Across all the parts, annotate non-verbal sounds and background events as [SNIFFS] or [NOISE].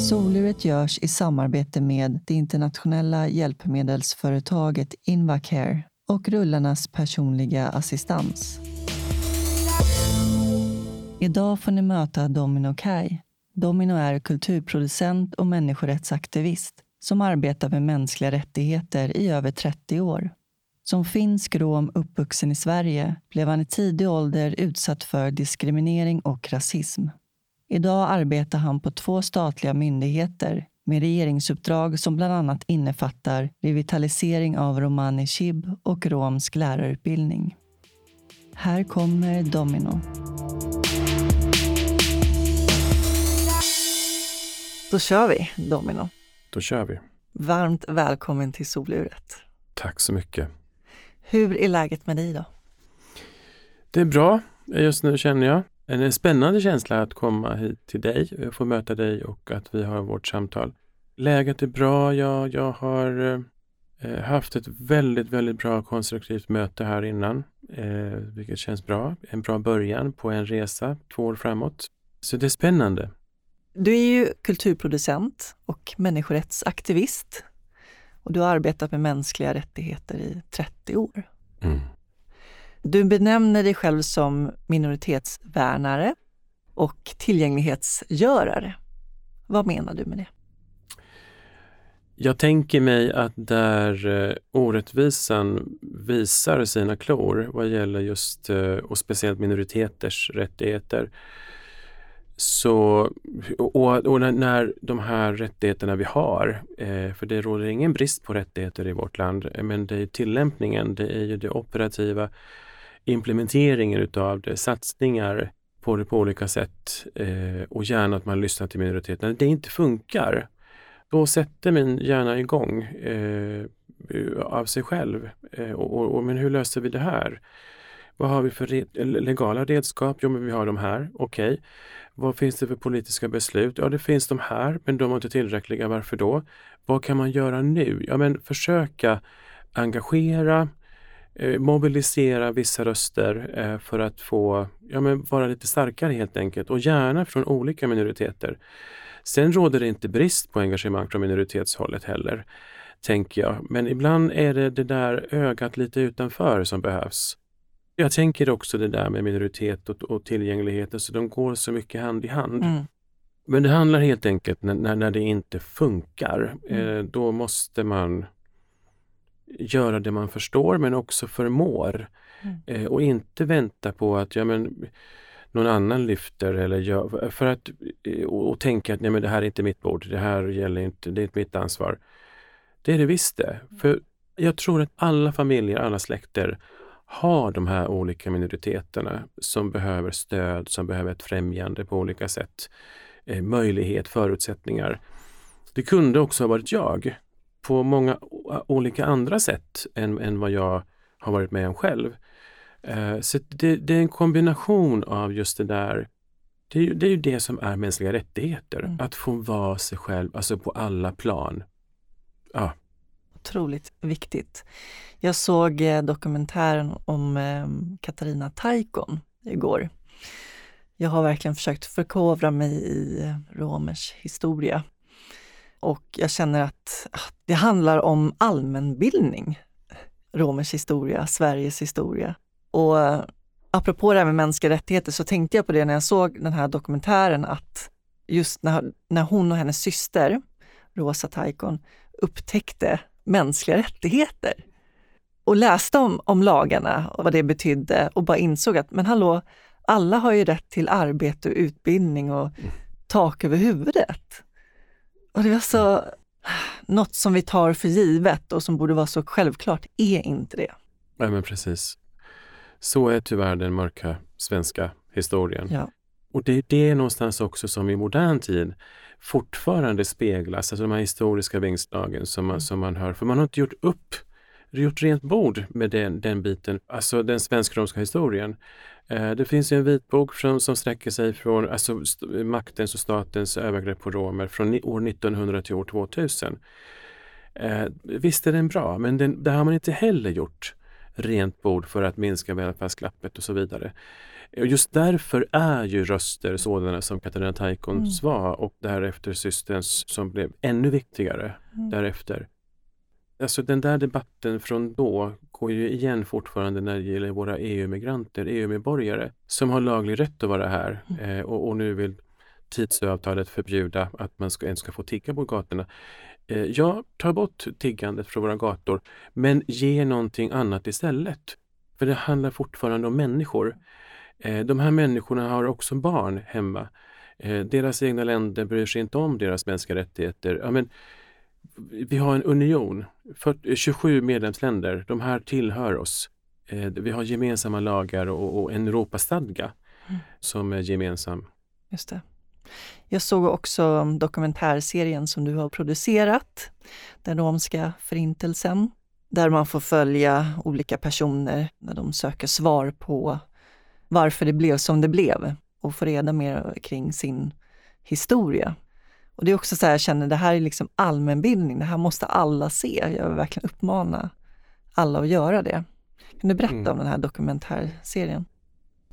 Soluret görs i samarbete med det internationella hjälpmedelsföretaget Invacare och rullarnas personliga assistans. Idag får ni möta Domino Kai. Domino är kulturproducent och människorättsaktivist som arbetar med mänskliga rättigheter i över 30 år. Som finsk rom uppvuxen i Sverige blev han i tidig ålder utsatt för diskriminering och rasism. Idag arbetar han på två statliga myndigheter med regeringsuppdrag som bland annat innefattar revitalisering av romani chib och romsk lärarutbildning. Här kommer Domino. Då kör vi, Domino. Då kör vi. Varmt välkommen till soluret. Tack så mycket. Hur är läget med dig då? Det är bra just nu känner jag. En spännande känsla att komma hit till dig, få möta dig och att vi har vårt samtal. Läget är bra. Jag, jag har eh, haft ett väldigt, väldigt bra konstruktivt möte här innan, eh, vilket känns bra. En bra början på en resa två år framåt. Så det är spännande. Du är ju kulturproducent och människorättsaktivist. Och du har arbetat med mänskliga rättigheter i 30 år. Mm. Du benämner dig själv som minoritetsvärnare och tillgänglighetsgörare. Vad menar du med det? Jag tänker mig att där eh, orättvisan visar sina klor vad gäller just eh, och speciellt minoriteters rättigheter så, och, och, när de här rättigheterna vi har, eh, för det råder ingen brist på rättigheter i vårt land, men det är tillämpningen, det är ju det operativa implementeringen utav det, satsningar på det på olika sätt eh, och gärna att man lyssnar till minoriteterna. Det inte funkar, då sätter min hjärna igång eh, av sig själv. Eh, och, och, men hur löser vi det här? Vad har vi för re legala redskap? Jo, men vi har de här. Okej. Okay. Vad finns det för politiska beslut? Ja, det finns de här, men de är inte tillräckliga. Varför då? Vad kan man göra nu? Ja, men försöka engagera, mobilisera vissa röster eh, för att få ja, men vara lite starkare helt enkelt och gärna från olika minoriteter. Sen råder det inte brist på engagemang från minoritetshållet heller, tänker jag. Men ibland är det det där ögat lite utanför som behövs. Jag tänker också det där med minoritet och, och tillgänglighet, alltså de går så mycket hand i hand. Mm. Men det handlar helt enkelt när, när, när det inte funkar, mm. eh, då måste man göra det man förstår men också förmår. Mm. Eh, och inte vänta på att ja, men, någon annan lyfter eller gör, för att, eh, och, och tänka att nej, men det här är inte mitt bord, det här gäller inte, det är inte mitt ansvar. Det är det visst det. För jag tror att alla familjer, alla släkter har de här olika minoriteterna som behöver stöd, som behöver ett främjande på olika sätt, eh, möjlighet, förutsättningar. Det kunde också ha varit jag på många olika andra sätt än, än vad jag har varit med om själv. Eh, så det, det, är en kombination av just det där det är, ju, det är ju det som är mänskliga rättigheter, mm. att få vara sig själv, alltså på alla plan. Ja. Otroligt viktigt. Jag såg eh, dokumentären om eh, Katarina Taikon igår. Jag har verkligen försökt förkovra mig i eh, romers historia. Och jag känner att ah, det handlar om allmänbildning. Romers historia, Sveriges historia. Och apropå det här med mänskliga rättigheter så tänkte jag på det när jag såg den här dokumentären att just när, när hon och hennes syster, Rosa Taikon, upptäckte mänskliga rättigheter och läste om, om lagarna och vad det betydde och bara insåg att men hallå, alla har ju rätt till arbete och utbildning och mm. tak över huvudet. Och det var så, något som vi tar för givet och som borde vara så självklart är inte det. Nej men precis. Så är tyvärr den mörka svenska historien. Ja. Och det är det någonstans också som i modern tid fortfarande speglas, alltså de här historiska vingslagen som man, mm. som man hör. För man har inte gjort upp, gjort rent bord med den, den biten, alltså den svensk-romska historien. Eh, det finns en vitbok som, som sträcker sig från alltså, maktens och statens övergrepp på romer från år 1900 till år 2000. Eh, visst är den bra, men den, det har man inte heller gjort rent bord för att minska välfärdsglappet och så vidare. Just därför är ju röster sådana som Katarina Taikons mm. var och därefter systerns som blev ännu viktigare mm. därefter. Alltså den där debatten från då går ju igen fortfarande när det gäller våra EU-migranter, EU-medborgare som har laglig rätt att vara här mm. eh, och, och, nu vill tidsavtalet förbjuda att man ska, ens ska få tigga på gatorna. Eh, ja, ta bort tiggandet från våra gator men ge någonting annat istället. För det handlar fortfarande om människor. Eh, de här människorna har också barn hemma. Eh, deras egna länder bryr sig inte om deras mänskliga rättigheter. Ja, men, vi har en union, 40, 27 medlemsländer, de här tillhör oss. Eh, vi har gemensamma lagar och, och en Europastadga mm. som är gemensam. Just det. Jag såg också dokumentärserien som du har producerat, Den romska förintelsen, där man får följa olika personer när de söker svar på varför det blev som det blev och få reda mer kring sin historia. Och det är också så här, jag känner det här är liksom allmänbildning, det här måste alla se. Jag vill verkligen uppmana alla att göra det. Kan du berätta mm. om den här dokumentärserien?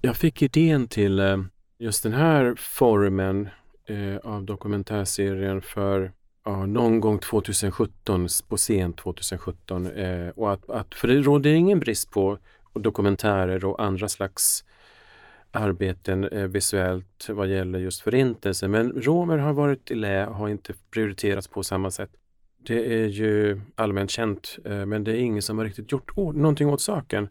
Jag fick idén till eh, just den här formen eh, av dokumentärserien för ja, någon gång 2017, på sent 2017. Eh, och att, att, för det råder ingen brist på dokumentärer och andra slags arbeten eh, visuellt vad gäller just förintelsen. Men romer har varit i lä och har inte prioriterats på samma sätt. Det är ju allmänt känt, eh, men det är ingen som har riktigt gjort någonting åt saken.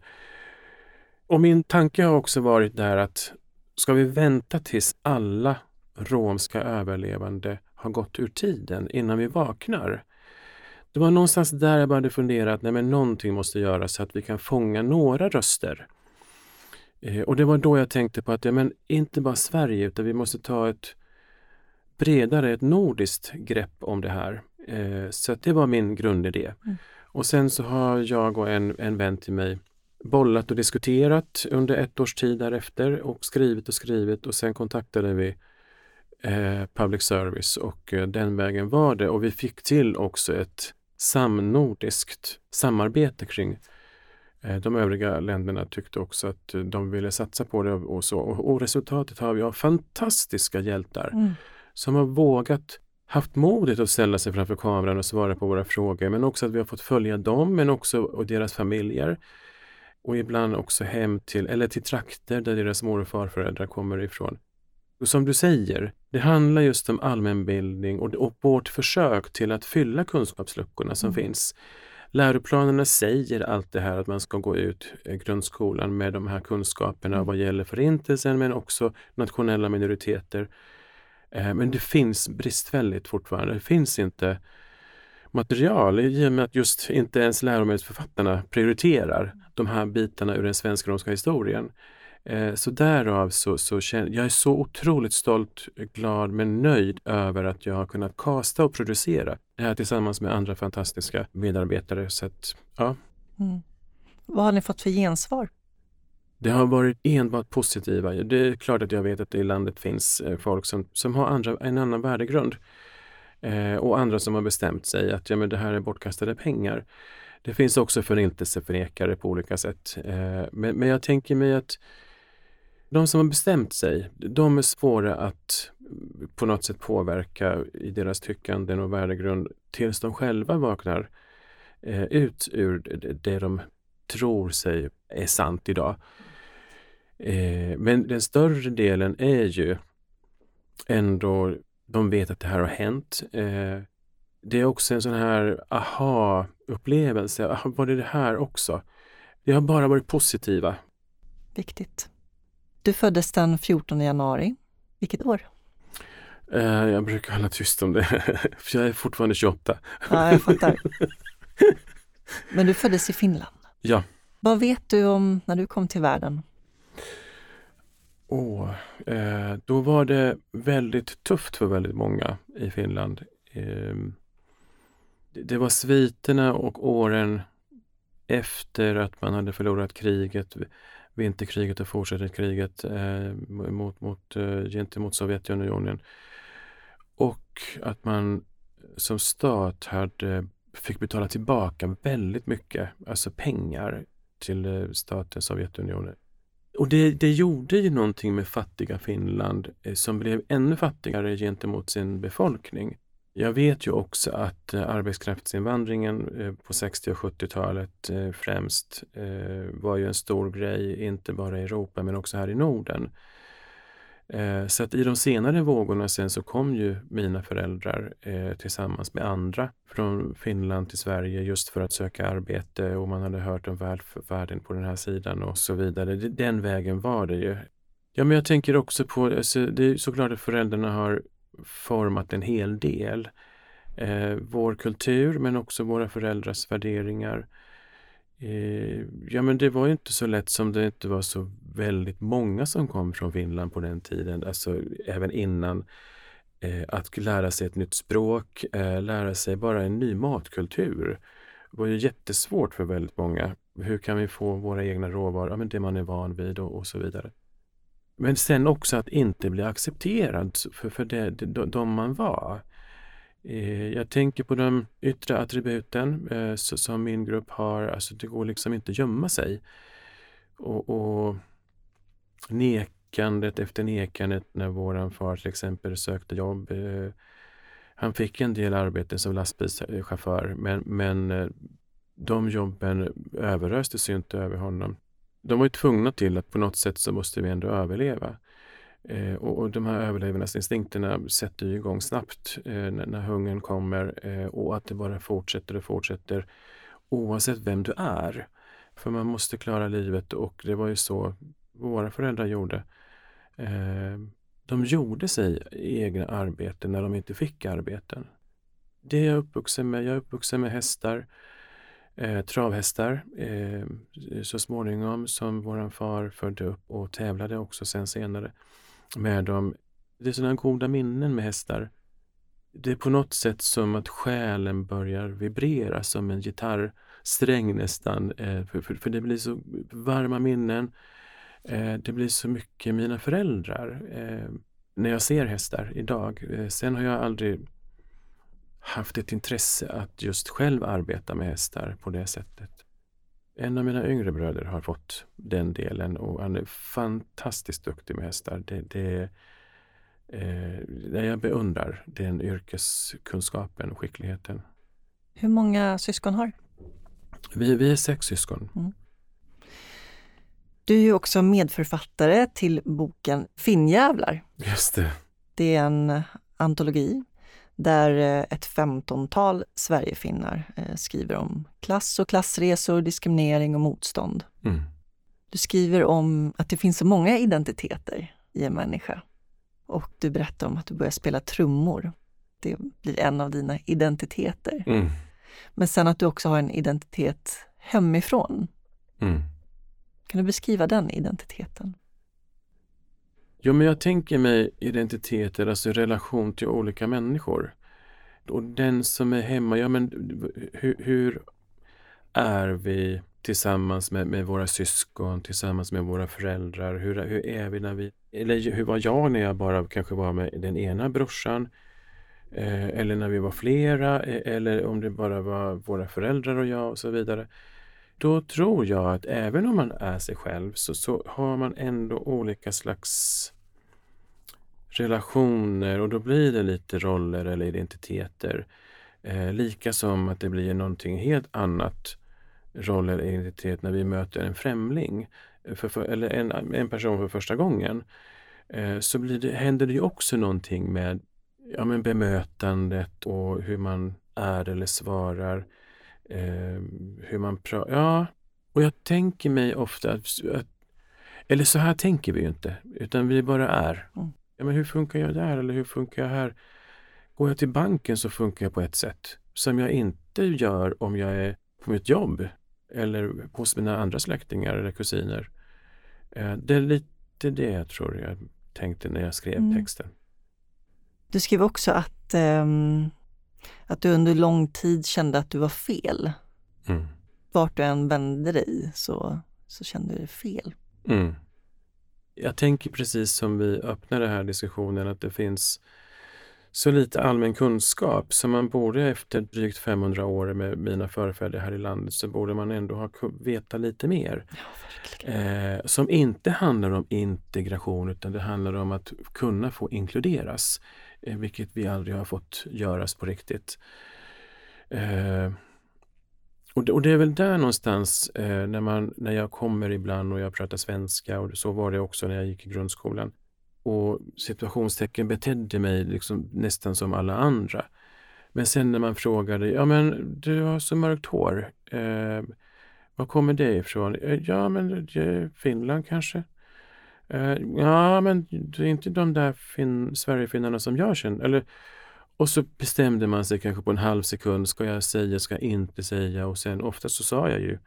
Och min tanke har också varit där att ska vi vänta tills alla romska överlevande har gått ur tiden innan vi vaknar? Det var någonstans där jag började fundera att nej, men någonting måste göras så att vi kan fånga några röster och det var då jag tänkte på att ja, men inte bara Sverige utan vi måste ta ett bredare, ett nordiskt grepp om det här. Eh, så det var min grundidé. Mm. Och sen så har jag och en, en vän till mig bollat och diskuterat under ett års tid därefter och skrivit och skrivit och sen kontaktade vi eh, public service och eh, den vägen var det. Och vi fick till också ett samnordiskt samarbete kring Eh, de övriga länderna tyckte också att de ville satsa på det och så. Och, resultatet har vi av fantastiska hjältar mm. som har vågat haft modet att ställa sig framför kameran och svara på våra frågor men också att vi har fått följa dem men också och deras familjer. Och ibland också hem till, eller till trakter där deras mor och farföräldrar kommer ifrån. Och som du säger, det handlar just om allmänbildning och, och vårt försök till att fylla kunskapsluckorna som mm. finns. Läroplanerna säger allt det här att man ska gå ut grundskolan med de här kunskaperna mm. vad gäller förintelsen men också nationella minoriteter. Eh, men det finns bristfälligt fortfarande. Det finns inte material i och med att just inte ens läromedelsförfattarna prioriterar de här bitarna ur den svensk-romska historien. Eh, så därav så, så känner jag är så otroligt stolt, glad men nöjd över att jag har kunnat kasta och producera det här tillsammans med andra fantastiska medarbetare. Så att, ja. Mm. Vad har ni fått för gensvar? Det har varit enbart positiva. Det är klart att jag vet att det i landet finns eh, folk som, som har andra, en annan värdegrund. Eh, och andra som har bestämt sig att ja, men det här är bortkastade pengar. Det finns också förintelseförnekare på olika sätt. Eh, men, men jag tänker mig att de som har bestämt sig, de är svåra att mm, på något sätt påverka i deras tyckanden och värdegrund tills de själva vaknar eh, ut ur det de tror sig är sant idag. Eh, men den större delen är ju ändå, de vet att det här har hänt. Eh, det är också en sån här aha-upplevelse. Var det det här också? Det har bara varit positiva. Viktigt. Du föddes den 14 januari. Vilket år? Uh, jag brukar hålla tyst om det, [LAUGHS] för jag är fortfarande 28. Ja, jag fattar. Men du föddes i Finland? Ja. Vad vet du om när du kom till världen? Åh, eh, då var det väldigt tufft för väldigt många i Finland. Eh, det var sviterna och åren efter att man hade förlorat kriget, vinterkriget och fortsättningskriget eh, mot, mot, eh, gentemot Sovjetunionen. Och att man som stat hade, fick betala tillbaka väldigt mycket, alltså pengar till eh, staten Sovjetunionen. Och det, det gjorde ju någonting med fattiga Finland eh, som blev ännu fattigare gentemot sin befolkning. Jag vet ju också att eh, arbetskraftsinvandringen eh, på 60 och 70-talet eh, främst var ju en stor grej, inte bara i Europa men också här i Norden. Så att i de senare vågorna sen så kom ju mina föräldrar tillsammans med andra från Finland till Sverige just för att söka arbete och man hade hört om välfärden på den här sidan och så vidare. Den vägen var det ju. Ja, men jag tänker också på, alltså, det är såklart att föräldrarna har format en hel del. Eh, vår kultur men också våra föräldrars värderingar. Eh, ja men det var ju inte så lätt som det inte var så väldigt många som kom från Finland på den tiden, alltså även innan. Eh, att lära sig ett nytt språk, eh, lära sig bara en ny matkultur var ju jättesvårt för väldigt många. Hur kan vi få våra egna råvaror, ja, men det man är van vid och, och så vidare. Men sen också att inte bli accepterad för, för det, de, de man var. Eh, jag tänker på de yttre attributen eh, som min grupp har. Alltså det går liksom inte att gömma sig. Och, och nekandet efter nekandet när våran far till exempel sökte jobb. Eh, han fick en del arbete som lastbilschaufför men, men de jobben överöstes ju inte över honom de var ju tvungna till att på något sätt så måste vi ändå överleva. Eh, och, och, de här överlevnadsinstinkterna sätter ju igång snabbt eh, när, när hungern kommer eh, och att det bara fortsätter och fortsätter oavsett vem du är. För man måste klara livet och det var ju så våra föräldrar gjorde. Eh, de gjorde sig egna arbeten när de inte fick arbeten. Det är jag uppvuxen med. Jag är uppvuxen med hästar eh, travhästar eh, så småningom som våran far födde upp och tävlade också sen senare med dem. Det är sådana goda minnen med hästar. Det är på något sätt som att själen börjar vibrera som en gitarrsträng nästan. Eh, för, för, för, det blir så varma minnen. Eh, det blir så mycket mina föräldrar eh, när jag ser hästar idag. Eh, sen har jag aldrig haft ett intresse att just själv arbeta med hästar på det sättet. En av mina yngre bröder har fått den delen och han är fantastiskt duktig med hästar. Det, det, eh, jag beundrar den yrkeskunskapen och skickligheten. Hur många syskon har vi? Vi är sex syskon. Mm. Du är ju också medförfattare till boken Finnjävlar. Just det. Det är en antologi där eh, ett femtontal Sverigefinnar eh, skriver om klass och klassresor, diskriminering och motstånd. Mm. Du skriver om att det finns så många identiteter i en människa. Och du berättar om att du börjar spela trummor. Det blir en av dina identiteter. Mm. Men sen att du också har en identitet hemifrån. Mm. Kan du beskriva den identiteten? Jo, men jag tänker mig identiteter, alltså relation till olika människor. Och den som är hemma, ja men hur, hur är vi tillsammans med, med, våra syskon, tillsammans med våra föräldrar? Hur, hur är vi när vi, eller hur var jag när jag bara kanske var med den ena brorsan? Eh, eller när vi var flera, eh, eller om det bara var våra föräldrar och jag och så vidare. Då tror jag att även om man är sig själv så, så har man ändå olika slags relationer och då blir det lite roller eller identiteter. Eh, lika som att det blir någonting helt annat roll eller identitet när vi möter en främling eh, för, för, eller en, en person för första gången. Eh, så blir det, händer det ju också någonting med ja, men bemötandet och hur man är eller svarar. Eh, hur man pratar. Ja, och jag tänker mig ofta att, att, eller så här tänker vi ju inte, utan vi bara är. Mm ja, men hur funkar jag där eller hur funkar jag här? Går jag till banken så funkar jag på ett sätt som jag inte gör om jag är på mitt jobb eller hos mina andra släktingar eller kusiner. Eh, det är lite det jag tror jag tänkte när jag skrev mm. texten. Du skrev också att, um, att du under lång tid kände att du var fel. Mm. Vart du än vände dig så, så kände du dig fel. Mm. Jag tänker precis som vi öppnade den här diskussionen att det finns så lite allmän kunskap som man borde efter drygt 500 år med mina förfäder här i landet så borde man ändå ha veta lite mer. Ja, eh, som inte handlar om integration utan det handlar om att kunna få inkluderas. Eh, vilket vi aldrig har fått göras på riktigt. Eh, och, det, och, det, är väl där någonstans eh, när, man, när jag kommer ibland och jag pratar svenska och så var det också när jag gick i grundskolan och situationstecken betedde mig liksom nästan som alla andra. Men sen när man frågade, ja men du har så mörkt hår, eh, var kommer det ifrån? Eh, ja men det är Finland kanske? Uh, ja men det är inte de där fin Sverigefinnarna som jag känner. Eller, och så bestämde man sig kanske på en halv sekund, ska jag säga, ska jag inte säga? Och sen ofta så sa jag ju.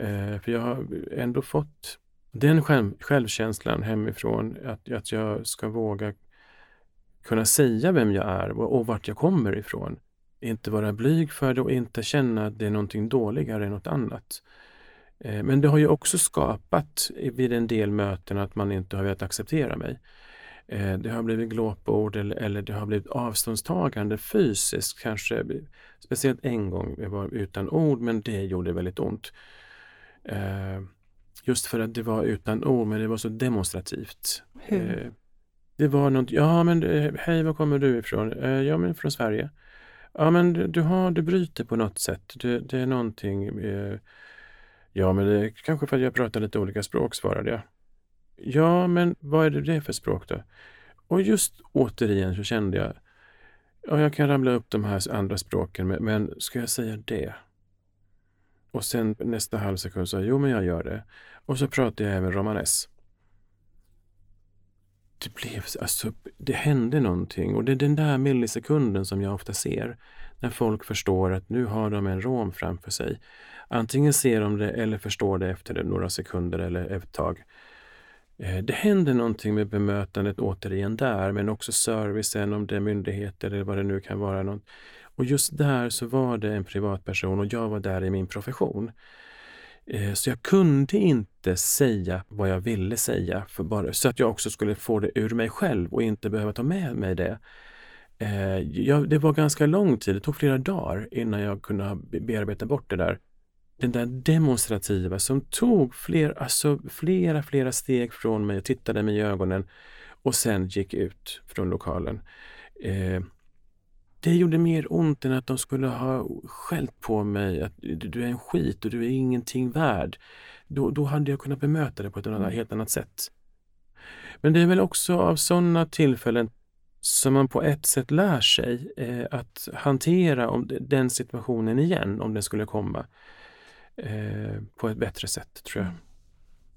Uh, för jag har ändå fått den själv, självkänslan hemifrån, att, att jag ska våga kunna säga vem jag är och, och vart jag kommer ifrån. Inte vara blyg för det och inte känna att det är någonting dåligare än något annat. Eh, men det har ju också skapat vid en del möten att man inte har velat acceptera mig. Eh, det har blivit glåpord eller, eller det har blivit avståndstagande fysiskt kanske. Speciellt en gång, jag var utan ord men det gjorde väldigt ont. Eh, Just för att det var utan ord, men det var så demonstrativt. Hur? Det var något, ja men hej, var kommer du ifrån? Ja men från Sverige. Ja men du, du, har, du bryter på något sätt. Det, det är någonting. Ja men det är kanske för att jag pratar lite olika språk, svarade jag. Ja men vad är det för språk då? Och just återigen så kände jag, ja jag kan ramla upp de här andra språken, men, men ska jag säga det? Och sen nästa halvsekund sa jag, jo men jag gör det. Och så pratade jag även romanes. Det blev, alltså, det hände någonting och det är den där millisekunden som jag ofta ser när folk förstår att nu har de en rom framför sig. Antingen ser de det eller förstår det efter några sekunder eller ett tag. Eh, det händer någonting med bemötandet återigen där, men också servicen, om det är myndigheter eller vad det nu kan vara. Och just där så var det en privatperson och jag var där i min profession. Eh, så jag kunde inte säga vad jag ville säga för bara, så att jag också skulle få det ur mig själv och inte behöva ta med mig det. Eh, jag, det var ganska lång tid, det tog flera dagar innan jag kunde bearbeta bort det där. Den där demonstrativa som tog fler, alltså flera, flera steg från mig och tittade mig i ögonen och sen gick ut från lokalen. Eh, det gjorde mer ont än att de skulle ha skällt på mig att du är en skit och du är ingenting värd. Då, då hade jag kunnat bemöta det på ett annat, mm. helt annat sätt. Men det är väl också av sådana tillfällen som man på ett sätt lär sig eh, att hantera om den situationen igen, om den skulle komma, eh, på ett bättre sätt, tror jag.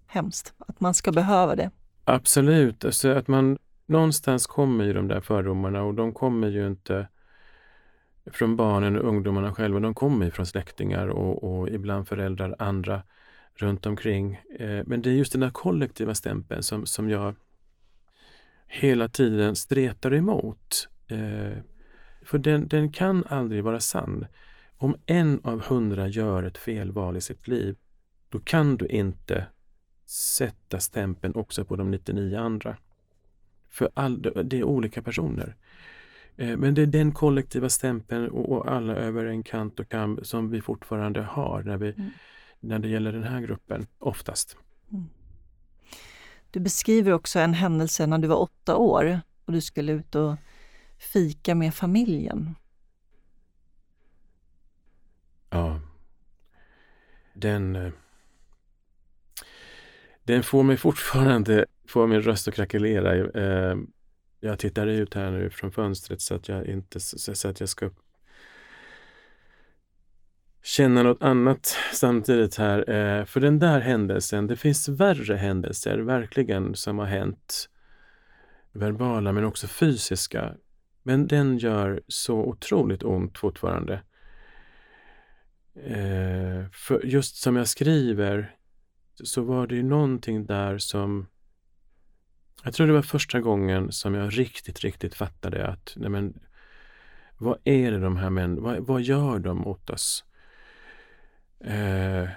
Hemskt, att man ska behöva det. Absolut, alltså att man någonstans kommer ju de där fördomarna och de kommer ju inte från barnen och ungdomarna själva. De kommer från släktingar och, och, ibland föräldrar, andra runt omkring. Eh, men det är just den där kollektiva stämpeln som, som jag hela tiden stretar emot. Eh, för den, den kan aldrig vara sann. Om en av hundra gör ett felval i sitt liv, då kan du inte sätta stämpeln också på de 99 andra. För all, det är olika personer. Eh, men det är den kollektiva stämpeln och alla över en kant och kam som vi fortfarande har när, vi, mm. när det gäller den här gruppen, oftast. Mm. Du beskriver också en händelse när du var åtta år och du skulle ut och fika med familjen. Ja. Den, eh, den får mig fortfarande, får min röst att krackelera. Eh, jag tittar ut här nu från fönstret så att jag inte så att jag ska känna något annat samtidigt här. Eh, för den där händelsen, det finns värre händelser verkligen som har hänt. Verbala men också fysiska. Men den gör så otroligt ont fortfarande. Eh, för just som jag skriver så var det ju någonting där som Jag tror det var första gången som jag riktigt, riktigt fattade att nej men, vad är det de här männen, vad, vad gör de mot oss? Eh,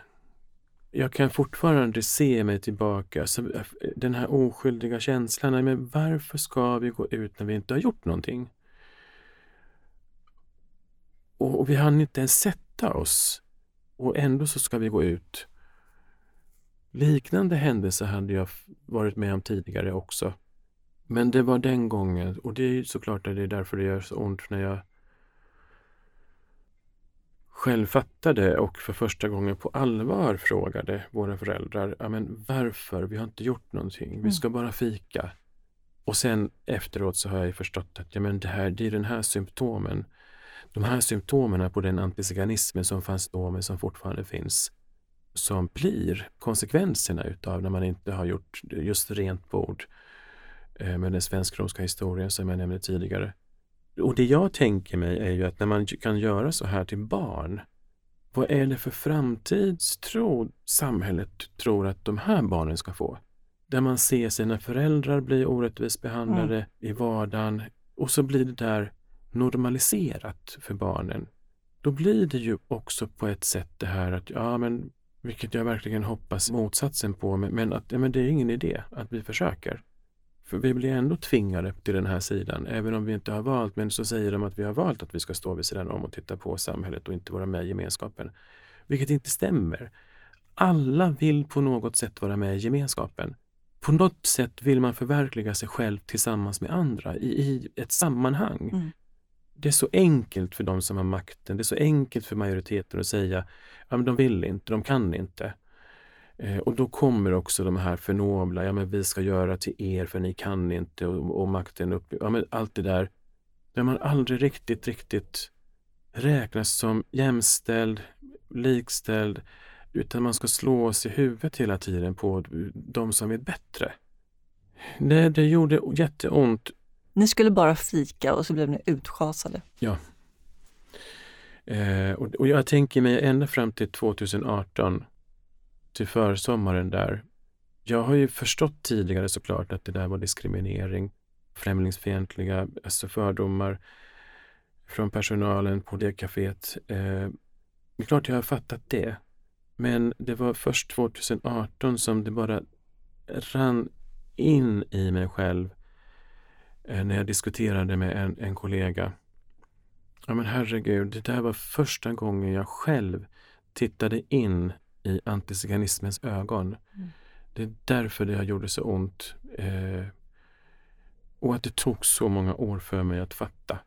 jag kan fortfarande se mig tillbaka, så eh, den här oskyldiga känslan, nej men varför ska vi gå ut när vi inte har gjort någonting? Och, och vi hann inte ens sett sätta oss och ändå så ska vi gå ut. Liknande händelser hade jag varit med om tidigare också. Men det var den gången och det är såklart att det är därför det gör så ont när jag själv fattade och för första gången på allvar frågade våra föräldrar, men varför? Vi har inte gjort någonting, vi mm. ska bara fika. Och sen efteråt så har jag förstått att ja, men det, här, det är den här symptomen de här symptomen på den antiziganismen som fanns då men som fortfarande finns som blir konsekvenserna utav när man inte har gjort just rent bord eh, med den svensk-romska historien som jag nämnde tidigare. Och det jag tänker mig är ju att när man kan göra så här till barn, vad är det för framtidstro samhället tror att de här barnen ska få? Där man ser sina föräldrar bli orättvist behandlade mm. i vardagen och så blir det där normaliserat för barnen, då blir det ju också på ett sätt det här att, ja men, vilket jag verkligen hoppas motsatsen på, men, att ja, men det är ingen idé att vi försöker. För vi blir ändå tvingade till den här sidan, även om vi inte har valt, men så säger de att vi har valt att vi ska stå vid sidan om och titta på samhället och inte vara med i gemenskapen. Vilket inte stämmer. Alla vill på något sätt vara med i gemenskapen. På något sätt vill man förverkliga sig själv tillsammans med andra i, i ett sammanhang. Mm det är så enkelt för de som har makten, det är så enkelt för majoriteten att säga ja, men de vill inte, de kan inte. Eh, och då kommer också de här förnobla, ja men vi ska göra till er för ni kan inte och, och makten upp, ja men allt det där. Där man aldrig riktigt, riktigt räknas som jämställd, likställd, utan man ska slå oss i huvudet hela tiden på de som vet bättre. Det, det gjorde jätteont ni skulle bara fika och så blev ni utschasade. Ja. Eh, och, och, jag tänker mig ända fram till 2018, till försommaren där. Jag har ju förstått tidigare såklart att det där var diskriminering, främlingsfientliga, alltså fördomar från personalen på det kaféet. Eh, det är klart jag har fattat det. Men det var först 2018 som det bara rann in i mig själv Eh, när jag diskuterade med en, en kollega. Ja men herregud, det där var första gången jag själv tittade in i antiziganismens ögon. Mm. Det är därför det gjorde så ont. Eh, och att det tog så många år för mig att fatta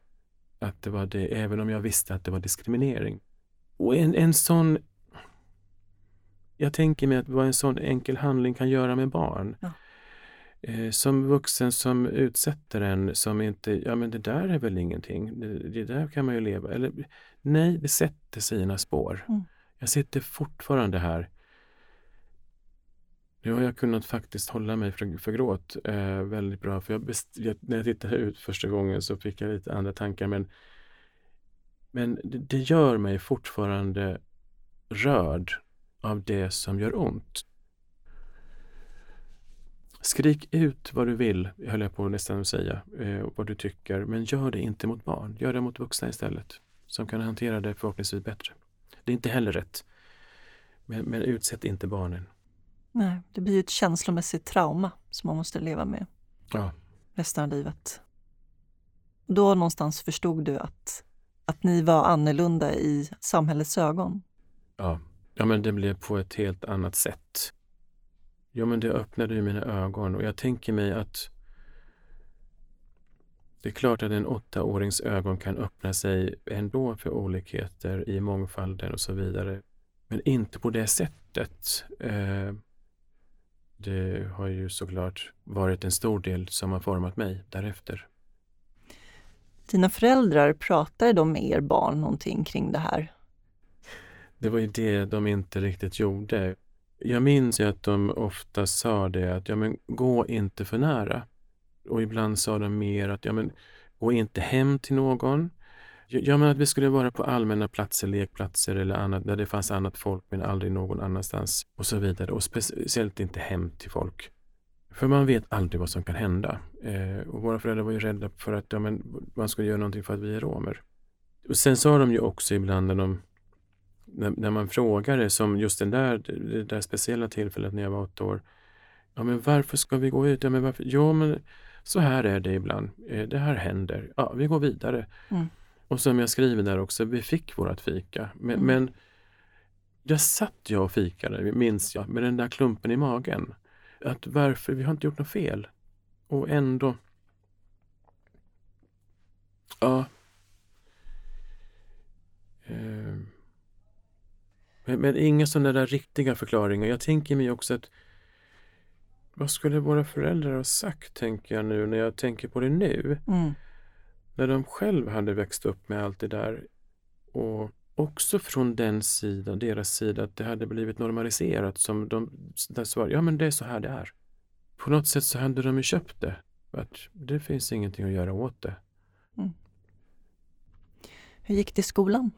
att det var det, även om jag visste att det var diskriminering. Och en, en sån... Jag tänker mig att vad en sån enkel handling kan göra med barn. Ja eh, som vuxen som utsätter en som inte, ja men det där är väl ingenting, det, det där kan man ju leva. Eller, nej, det sätter sina spår. Mm. Jag sitter fortfarande här. Nu har jag kunnat faktiskt hålla mig för, för gråt eh, väldigt bra. För jag best, jag, när jag tittade ut första gången så fick jag lite andra tankar. Men, men det, det gör mig fortfarande rörd av det som gör ont. Skrik ut vad du vill, höll jag på nästan att säga, eh, vad du tycker, men gör det inte mot barn. Gör det mot vuxna istället, som kan hantera det förhoppningsvis bättre. Det är inte heller rätt. Men, men utsätt inte barnen. Nej, det blir ett känslomässigt trauma som man måste leva med ja. resten av livet. Då någonstans förstod du att, att ni var annorlunda i samhällets ögon? Ja. ja, men det blev på ett helt annat sätt. Ja, men det öppnade ju mina ögon och jag tänker mig att det är klart att en åttaårings ögon kan öppna sig ändå för olikheter i mångfalden och så vidare. Men inte på det sättet. Eh, det har ju såklart varit en stor del som har format mig därefter. Dina föräldrar, pratade de med er barn någonting kring det här? Det var ju det de inte riktigt gjorde. Jag minns ju att de ofta sa det att ja, men gå inte för nära. Och ibland sa de mer att ja, men gå inte hem till någon. Ja, men att vi skulle vara på allmänna platser, lekplatser eller annat där det fanns annat folk men aldrig någon annanstans och så vidare. Och speciellt inte hem till folk. För man vet aldrig vad som kan hända. Eh, och våra föräldrar var ju rädda för att ja, men, man skulle göra någonting för att vi är romer. Och sen sa de ju också ibland när, de, när, när man frågade, som just den där, det där speciella tillfället när jag var åtta år. Ja, men varför ska vi gå ut? Ja, men varför? Jo, men så här är det ibland. Eh, det här händer. Ja, vi går vidare. Mm. Och som jag skriver där också, vi fick vårat fika. Men, mm. men jag satt jag och fikade, minns jag, med den där klumpen i magen. Att varför, vi har inte gjort något fel. Och ändå... Ja. Eh, men, men inga sådana där riktiga förklaringar. Jag tänker mig också att vad skulle våra föräldrar ha sagt, tänker jag nu när jag tänker på det nu. Mm. När de själv hade växt upp med allt det där. Och också från den sidan, deras sida, att det hade blivit normaliserat som de där svarade, ja men det är så här det är. På något sätt så hade de ju köpt det. Att det finns ingenting att göra åt det. Mm. Hur gick det i skolan?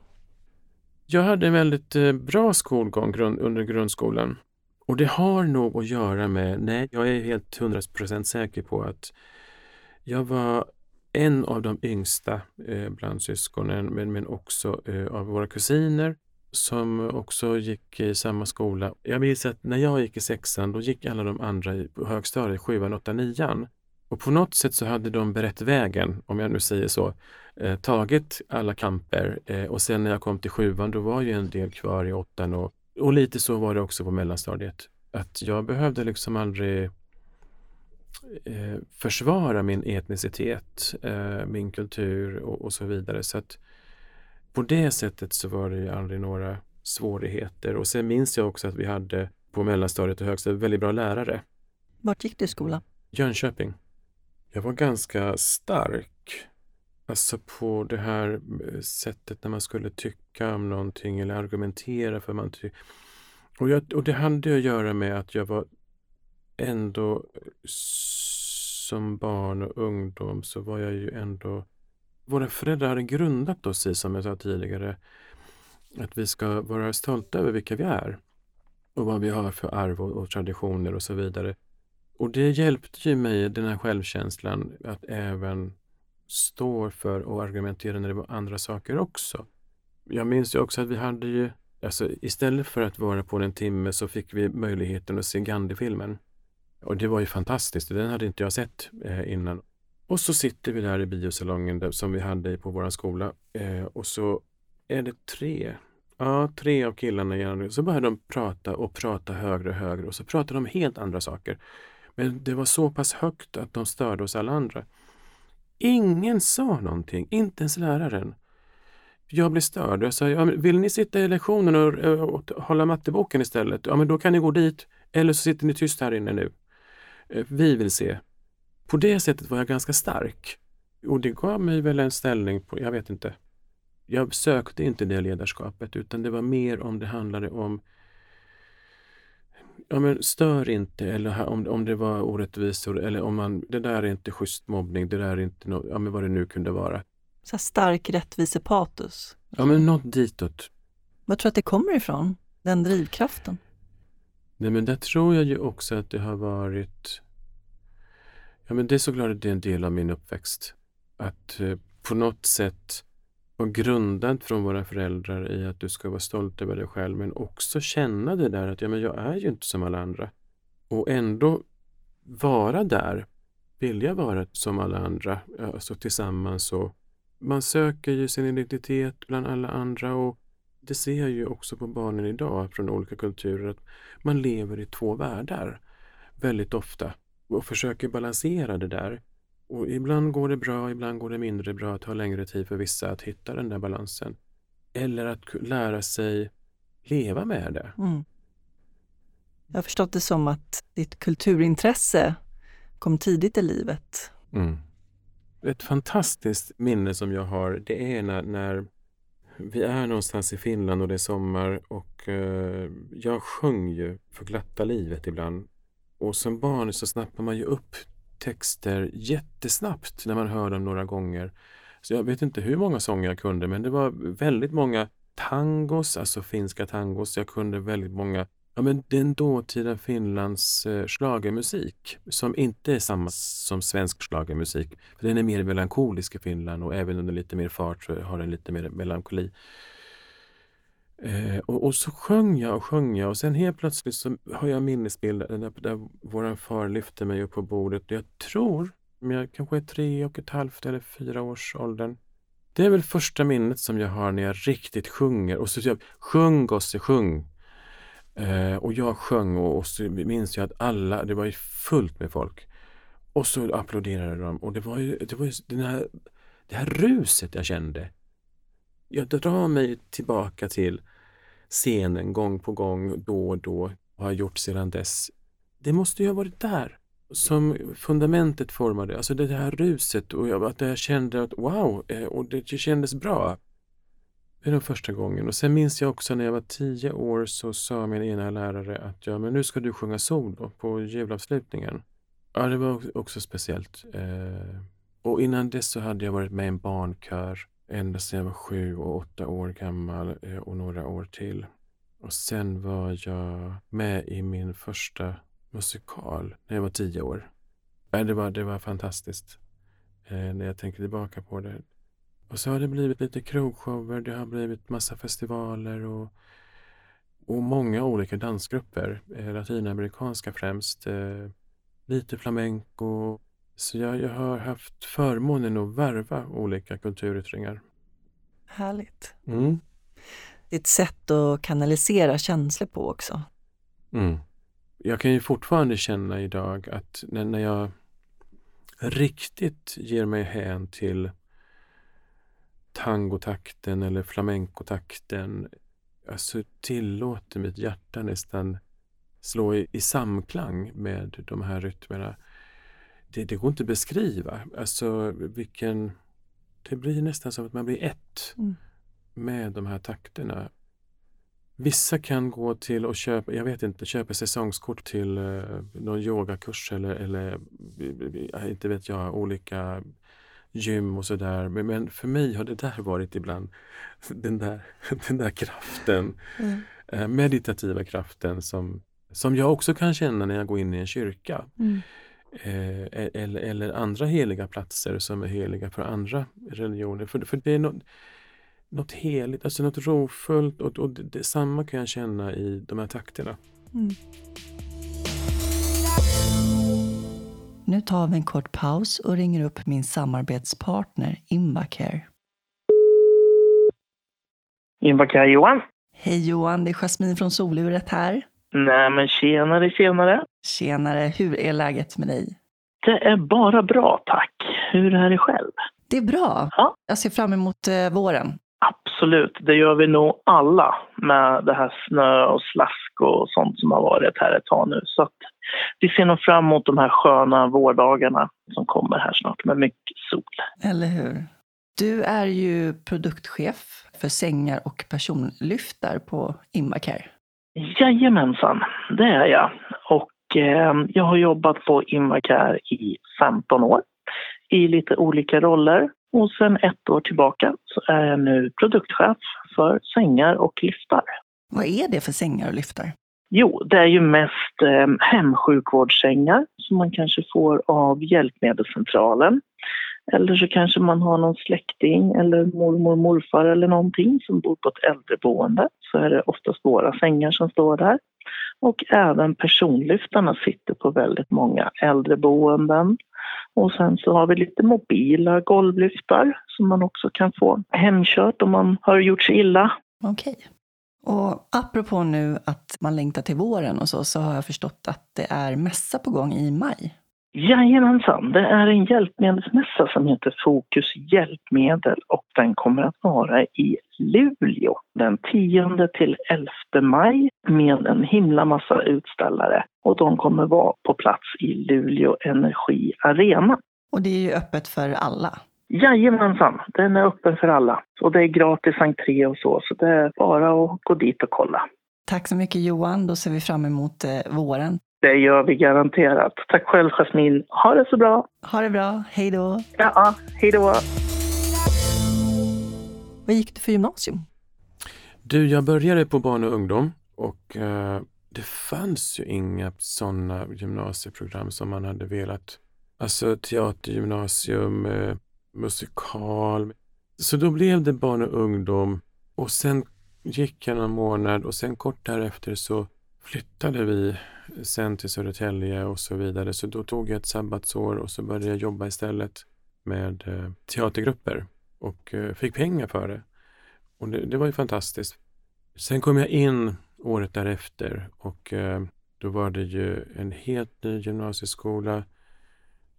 Jag hade en väldigt eh, bra skolgång under grundskolan. Och det har nog att göra med, nej, jag är helt hundra procent säker på att jag var en av de yngsta eh, bland syskonen, men, men också eh, av våra kusiner som också gick i samma skola. Jag minns att när jag gick i sexan, då gick alla de andra i, högstadiet, sjuan, åttan, nian. Och på något sätt så hade de berett vägen, om jag nu säger så, eh, tagit alla kamper eh, och sen när jag kom till sjuan, då var ju en del kvar i åttan och, och lite så var det också på mellanstadiet. Att jag behövde liksom aldrig eh, försvara min etnicitet, eh, min kultur och, och, så vidare. Så att på det sättet så var det ju aldrig några svårigheter. Och sen minns jag också att vi hade på mellanstadiet och högstadiet väldigt bra lärare. Vart gick du i skolan? Jönköping. Jag var ganska stark. Alltså på det här eh, sättet när man skulle tycka om någonting eller argumentera för man tyckte och, jag, och det hade att göra med att jag var ändå eh, som barn och ungdom så var jag ju ändå... Våra föräldrar hade grundat oss i, som jag sa tidigare, att vi ska vara stolta över vilka vi är och vad vi har för arv och, och traditioner och så vidare. Och det hjälpte ju mig, den här självkänslan, att även stå för och argumentera när det var andra saker också. Jag minns ju också att vi hade ju, alltså istället för att vara på en timme så fick vi möjligheten att se Gandhi-filmen. Och det var ju fantastiskt, den hade inte jag sett eh, innan. Och så sitter vi där i biosalongen där, som vi hade på vår skola eh, och så är det tre, ja tre av killarna igen. Så börjar de prata och prata högre och högre och så pratar de helt andra saker. Men det var så pass högt att de störde oss alla andra. Ingen sa någonting, inte ens läraren. Jag blev störd. Jag sa, ja, vill ni sitta i lektionen och, och, och hålla matteboken istället? Ja, men då kan ni gå dit. Eller så sitter ni tyst här inne nu. Eh, vi vill se. På det sättet var jag ganska stark. Och det gav mig väl en ställning på, jag vet inte. Jag sökte inte det ledarskapet utan det var mer om det handlade om Ja men stör inte eller om, om det var orättvisor eller om man, det där är inte schysst mobbning, det där är inte något, ja men vad det nu kunde vara. Så stark rättvisepatos? Ja men något ditåt. Vad tror du att det kommer ifrån? Den drivkraften? Nej men där tror jag ju också att det har varit Ja men det är såklart det är en del av min uppväxt. Att eh, på något sätt och grundad från våra föräldrar i att du ska vara stolt över dig själv men också känna det där att ja, men jag är ju inte som alla andra. Och ändå vara där, vilja vara som alla andra, alltså tillsammans och man söker ju sin identitet bland alla andra och det ser jag ju också på barnen idag från olika kulturer att man lever i två världar väldigt ofta och försöker balansera det där. Och ibland går det bra, ibland går det mindre bra, det tar längre tid för vissa att hitta den där balansen. Eller att lära sig leva med det. Mm. Jag har förstått det som att ditt kulturintresse kom tidigt i livet. Mm. Ett fantastiskt minne som jag har, det är när, när vi är någonstans i Finland och det är sommar och eh, jag sjöng ju för glatta livet ibland. Och som barn så snappar man ju upp texter jättesnabbt när man hör dem några gånger. Så jag vet inte hur många sånger jag kunde men det var väldigt många tangos, alltså finska tangos. Jag kunde väldigt många Ja, men den dåtida Finlands eh, schlagermusik som inte är samma som svensk schlagermusik. För den är mer melankolisk i Finland och även under lite mer fart så har den lite mer melankoli. Eh, och, och, så sjöng jag och sjöng jag och sen helt plötsligt så har jag minnesbilder där, där våran far lyfte mig upp på bordet. Jag tror, men jag kanske är tre och ett halvt eller fyra års åldern. Det är väl första minnet som jag har när jag riktigt sjunger. Och så jag, sjung gosse, sjung. Eh, och jag sjöng och, och så minns jag att alla, det var ju fullt med folk. Och så applåderade de och det var ju, det var ju den här, det här ruset jag kände. Jag drar mig tillbaka till scenen gång på gång, då och då och har gjort sedan dess. Det måste ju ha varit där som fundamentet formade, alltså det här ruset och jag, att jag kände att wow, eh, och det, kändes bra. Det är den första gången. Och sen minns jag också när jag var tio år så sa min ena lärare att ja, men nu ska du sjunga solo på julavslutningen. Ja, det var också speciellt. Eh, och innan dess så hade jag varit med i en barnkör ända sedan jag var sju och åtta år gammal eh, och några år till. Och sen var jag med i min första musikal när jag var tio år. Det, var, det var fantastiskt eh, när jag tänker tillbaka på det. Och så har det blivit lite krogshower, det har blivit massa festivaler och, och många olika dansgrupper, eh, latinamerikanska främst, lite flamenco. Så jag, jag har haft förmånen att värva olika kulturyttringar. Härligt. Mm. Det är ett sätt att kanalisera känslor på också. Mm. Jag kan ju fortfarande känna idag att när, när jag riktigt ger mig hän till tangotakten eller flamencotakten alltså tillåter mitt hjärta nästan slå i, i samklang med de här rytmerna. Det, det går inte att beskriva. Alltså vilken... Det blir nästan som att man blir ett mm. med de här takterna. Vissa kan gå till och köpa, jag vet inte, köpa säsongskort till eh, någon yogakurs eller, eller inte vet jag, olika gym och sådär. Men, men, för mig har det där varit ibland den där, [LAUGHS] den där kraften, mm. eh, meditativa kraften som, som jag också kan känna när jag går in i en kyrka. Mm. Eh, e-, eller, eller andra heliga platser som är heliga för andra religioner. För, för det är något, något heligt, alltså något rofullt och, och detsamma kan jag känna i de här takterna. Mm. Nu tar vi en kort paus och ringer upp min samarbetspartner Invacare. Invacare Johan. Hej Johan, det är Jasmin från Soluret här. Nej men tjenare, tjenare. Tjenare, hur är läget med dig? Det är bara bra tack. Hur är det själv? Det är bra. Ja. Jag ser fram emot eh, våren. Absolut, det gör vi nog alla med det här snö och slask och sånt som har varit här ett tag nu. Så vi ser nog fram emot de här sköna vårdagarna som kommer här snart med mycket sol. Eller hur? Du är ju produktchef för sängar och personlyftar på Invacare. Jajamensan, det är jag. Och eh, jag har jobbat på Invacare i 15 år i lite olika roller. Och sen ett år tillbaka så är jag nu produktchef för sängar och lyftar. Vad är det för sängar och lyftar? Jo, det är ju mest eh, hemsjukvårdssängar som man kanske får av Hjälpmedelscentralen. Eller så kanske man har någon släkting eller mormor, morfar eller någonting som bor på ett äldreboende. Så är det oftast våra sängar som står där. Och även personlyftarna sitter på väldigt många äldreboenden. Och sen så har vi lite mobila golvlyftar som man också kan få hemkört om man har gjort sig illa. Okej. Och apropå nu att man längtar till våren och så, så har jag förstått att det är mässa på gång i maj. Jajamensan, det är en hjälpmedelsmässa som heter Fokus hjälpmedel och den kommer att vara i Luleå den 10 till 11 maj med en himla massa utställare och de kommer vara på plats i Luleå Energi Arena. Och det är ju öppet för alla? Jajamensan, den är öppen för alla. Och det är gratis entré och så, så det är bara att gå dit och kolla. Tack så mycket Johan, då ser vi fram emot eh, våren. Det gör vi garanterat. Tack själv Jasmin. Ha det så bra. Ha det bra. Hej då. Ja, hej då. Vad gick du för gymnasium? Du, jag började på barn och ungdom och eh, det fanns ju inga sådana gymnasieprogram som man hade velat. Alltså teatergymnasium, eh, musikal. Så då blev det barn och ungdom och sen gick jag någon månad och sen kort därefter så flyttade vi sen till Södertälje och så vidare. Så då tog jag ett sabbatsår och så började jag jobba istället med eh, teatergrupper och eh, fick pengar för det. Och det, det, var ju fantastiskt. Sen kom jag in året därefter och eh, då var det ju en helt ny gymnasieskola.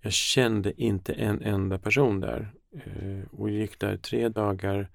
Jag kände inte en enda person där och gick där tre dagar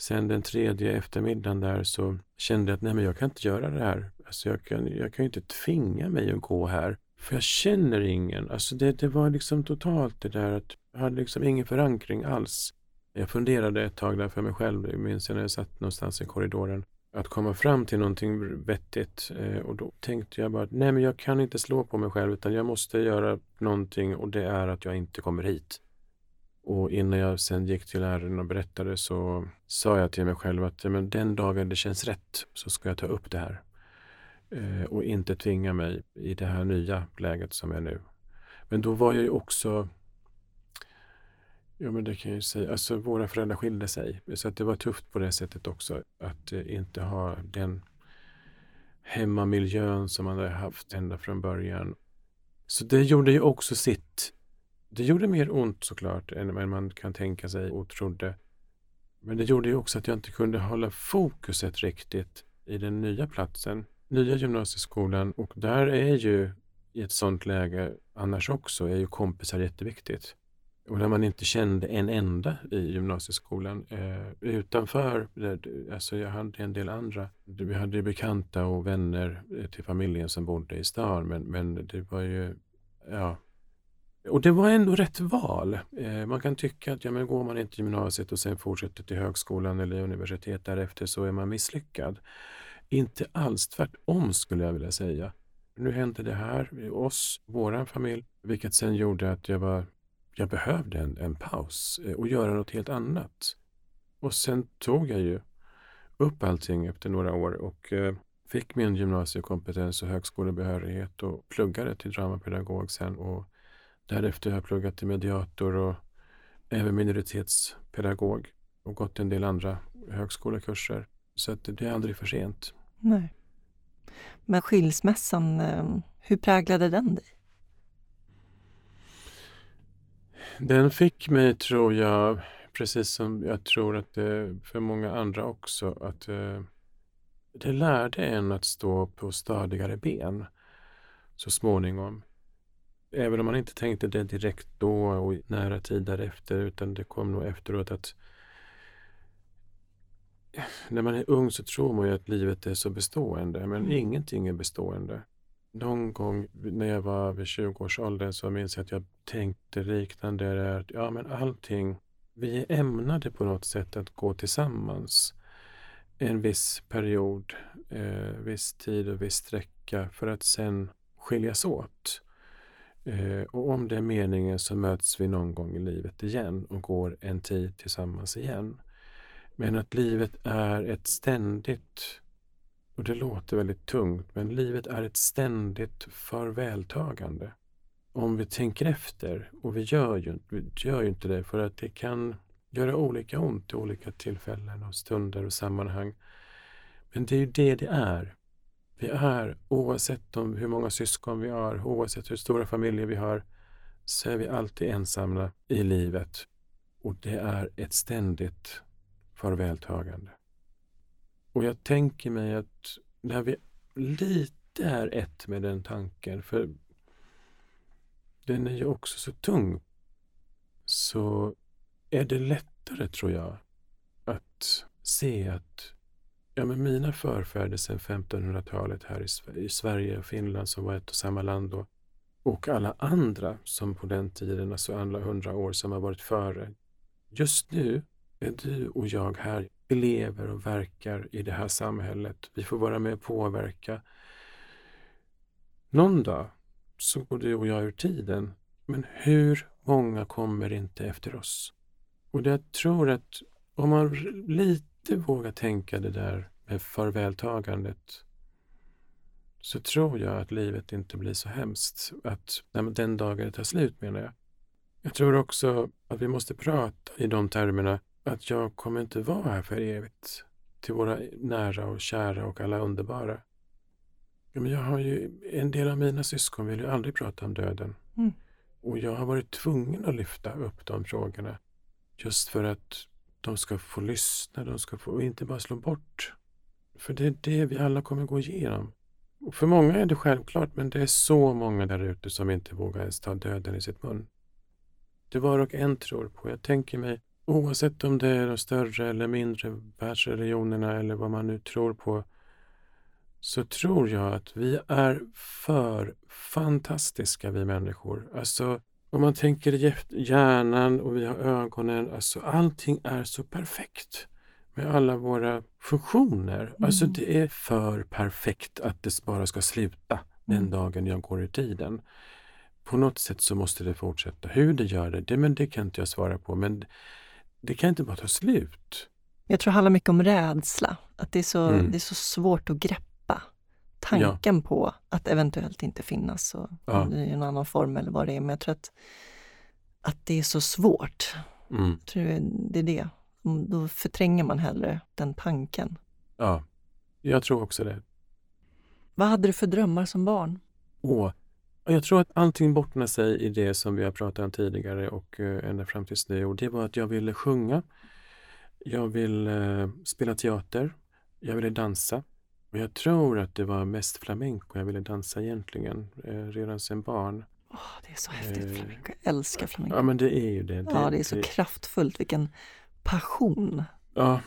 Sen den tredje eftermiddagen där så kände jag att nej men jag kan inte göra det här. Alltså jag kan, jag kan inte tvinga mig att gå här. För jag känner ingen. Alltså det, det var liksom totalt det där att jag hade liksom ingen förankring alls. Jag funderade ett tag där för mig själv, jag minns jag när jag satt någonstans i korridoren, att komma fram till någonting vettigt. Eh, och då tänkte jag bara att nej men jag kan inte slå på mig själv utan jag måste göra någonting och det är att jag inte kommer hit. Och innan jag sen gick till läraren och berättade så sa jag till mig själv att men den dagen det känns rätt så ska jag ta upp det här. Eh, och inte tvinga mig i det här nya läget som är nu. Men då var jag ju också Ja men det kan jag ju säga, alltså våra föräldrar skilde sig. Så att det var tufft på det sättet också. Att eh, inte ha den hemmamiljön som man hade haft ända från början. Så det gjorde ju också sitt det gjorde mer ont såklart än man kan tänka sig och trodde. Men det gjorde ju också att jag inte kunde hålla fokuset riktigt i den nya platsen, nya gymnasieskolan. Och där är ju i ett sånt läge annars också är ju kompisar jätteviktigt. Och när man inte kände en enda i gymnasieskolan. Eh, utanför, alltså jag hade en del andra. Vi hade ju bekanta och vänner eh, till familjen som bodde i stan men, men det var ju, ja, och det var ändå rätt val. Eh, man kan tycka att ja, men går man inte gymnasiet och sen fortsätter till högskolan eller universitet därefter så är man misslyckad. Inte alls, tvärtom skulle jag vilja säga. Nu hände det här i oss, våran familj, vilket sen gjorde att jag, var, jag behövde en, en paus eh, och göra något helt annat. Och sen tog jag ju upp allting efter några år och eh, fick min gymnasiekompetens och högskolebehörighet och pluggade till dramapedagog sen och Därefter har jag pluggat till mediator och även minoritetspedagog och gått en del andra högskolekurser. Så att det är aldrig för sent. Nej. Men skilsmässan, eh, hur präglade den dig? Den fick mig, tror jag, precis som jag tror att det för många andra också, att eh, det lärde en att stå på stadigare ben så småningom. Även om man inte tänkte det direkt då och nära tid därefter utan det kom nog efteråt att när man är ung så tror man ju att livet är så bestående men mm. ingenting är bestående. Någon gång när jag var vid 20-årsåldern så minns jag att jag tänkte liknande där att ja men allting, vi är ämnade på något sätt att gå tillsammans en viss period, eh, viss tid och viss sträcka för att sen skiljas åt. Eh, och om det är meningen så möts vi någon gång i livet igen och går en tid tillsammans igen. Men att livet är ett ständigt, och det låter väldigt tungt, men livet är ett ständigt farvältagande. Om vi tänker efter, och vi gör ju, vi gör ju inte det för att det kan göra olika ont i olika tillfällen och stunder och sammanhang. Men det är ju det det är. Vi är, oavsett om hur många syskon vi har, oavsett hur stora familjer vi har, så är vi alltid ensamma i livet. Och det är ett ständigt farvältagande. Och jag tänker mig att när vi lite är ett med den tanken, för den är ju också så tung, så är det lättare, tror jag, att se att Ja, men mina förfäder sedan 1500-talet här i, i, Sverige och Finland som var ett och samma land då. Och alla andra som på den tiden, alltså alla hundra år som har varit före. Just nu är du och jag här. Vi lever och verkar i det här samhället. Vi får vara med och påverka. Någon dag så går du och jag ur tiden. Men hur många kommer inte efter oss? Och jag tror att om man lite inte våga tänka det där med farvältagandet så tror jag att livet inte blir så hemskt. Att den dagen det tar slut menar jag. Jag tror också att vi måste prata i de termerna att jag kommer inte vara här för evigt. Till våra nära och kära och alla underbara. Men jag har ju, en del av mina syskon vill ju aldrig prata om döden. Mm. Och jag har varit tvungen att lyfta upp de frågorna. Just för att de ska få lyssna, de ska få, och inte bara slå bort. För det är det vi alla kommer gå igenom. Och för många är det självklart, men det är så många där ute som inte vågar ens ta döden i sitt mun. Det var och en tror på. Jag tänker mig, oavsett om det är de större eller mindre världsreligionerna eller vad man nu tror på, så tror jag att vi är för fantastiska, vi människor. Alltså, om man tänker hjärnan och vi har ögonen, alltså allting är så perfekt med alla våra funktioner. Mm. Alltså det är för perfekt att det bara ska sluta den mm. dagen jag går ur tiden. På något sätt så måste det fortsätta. Hur det gör det, det, men det kan inte jag svara på. Men det kan inte bara ta slut. Jag tror det handlar mycket om rädsla. Att det är så, mm. det är så svårt att greppa tanken ja. på att eventuellt inte finnas och, ja. i en annan form eller vad det är. Men jag tror att, att det är så svårt. Mm. Jag tror det är det. Då förtränger man hellre den tanken. Ja, jag tror också det. Vad hade du för drömmar som barn? Åh, jag tror att allting bottnar sig i det som vi har pratat om tidigare och eh, ända fram tills nu. Och det var att jag ville sjunga. Jag ville eh, spela teater. Jag ville dansa. Och jag tror att det var mest flamenco jag ville dansa egentligen, eh, redan som barn. Oh, det är så häftigt, eh, flamenco. Jag älskar flamenco. Ja, men det är ju det. det ja, det är så det... kraftfullt. Vilken passion. Ja,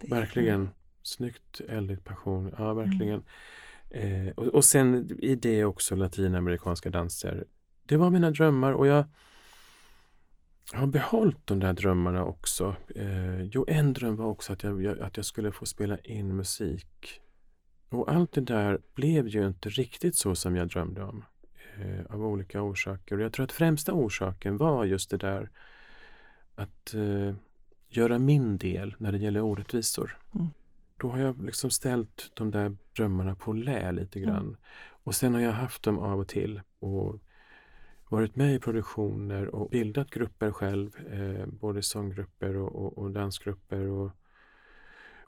det verkligen. Är... Snyggt, eldigt passion. Ja, verkligen. Mm. Eh, och, och sen i det också latinamerikanska danser. Det var mina drömmar och jag har behållit de där drömmarna också. Eh, jo, en dröm var också att jag, att jag skulle få spela in musik. Och allt det där blev ju inte riktigt så som jag drömde om. Eh, av olika orsaker. Och jag tror att främsta orsaken var just det där att eh, göra min del när det gäller orättvisor. Mm. Då har jag liksom ställt de där drömmarna på lä lite grann. Mm. Och sen har jag haft dem av och till och varit med i produktioner och bildat grupper själv, eh, både sånggrupper och, och, och, dansgrupper och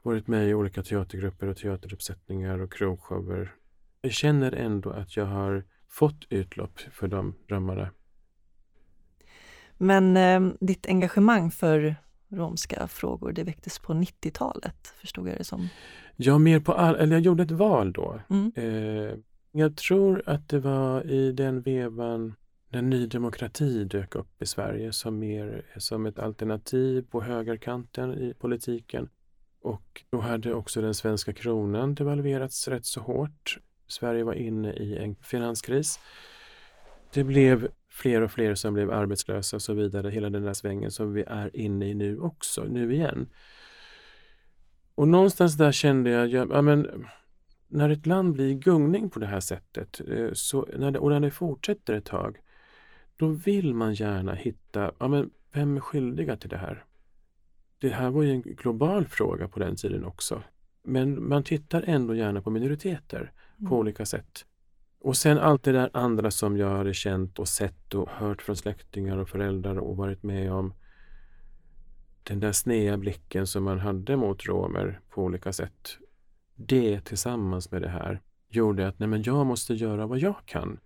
varit med i olika teatergrupper och teateruppsättningar och krogshower. Jag känner ändå att jag har fått utlopp för de drömmarna. Men eh, ditt engagemang för romska frågor, det väcktes på 90-talet, förstod jag det som? Ja, mer på all, eller jag gjorde ett val då. Mm. Eh, jag tror att det var i den vevan när Ny Demokrati dök upp i Sverige som mer som ett alternativ på högerkanten i politiken. Och då hade också den svenska kronan devalverats rätt så hårt. Sverige var inne i en finanskris. Det blev fler och fler som blev arbetslösa och så vidare, hela den där svängen som vi är inne i nu också, nu igen. Och någonstans där kände jag, ja, men när ett land blir i gungning på det här sättet eh, så, när det, och när det fortsätter ett tag, då vill man gärna hitta, ja men vem är skyldiga till det här? Det här var ju en global fråga på den tiden också. Men man tittar ändå gärna på minoriteter mm. på olika sätt. Och sen allt det där andra som jag hade känt och sett och hört från släktingar och föräldrar och varit med om. Den där sneda blicken som man hade mot romer på olika sätt. Det tillsammans med det här gjorde att nej men jag måste göra vad jag kan.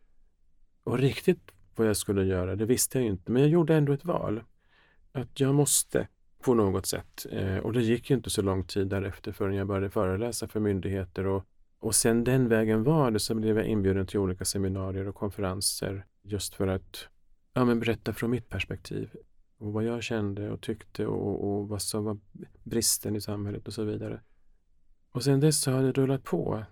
Och riktigt vad jag skulle göra, det visste jag inte, men jag gjorde ändå ett val. Att jag måste på något sätt. Eh, och det gick ju inte så lång tid därefter förrän jag började föreläsa för myndigheter och och sen den vägen var det så blev jag inbjuden till olika seminarier och konferenser just för att ja, men berätta från mitt perspektiv och vad jag kände och tyckte och, och vad som var bristen i samhället och så vidare. Och sen dess så har det rullat på.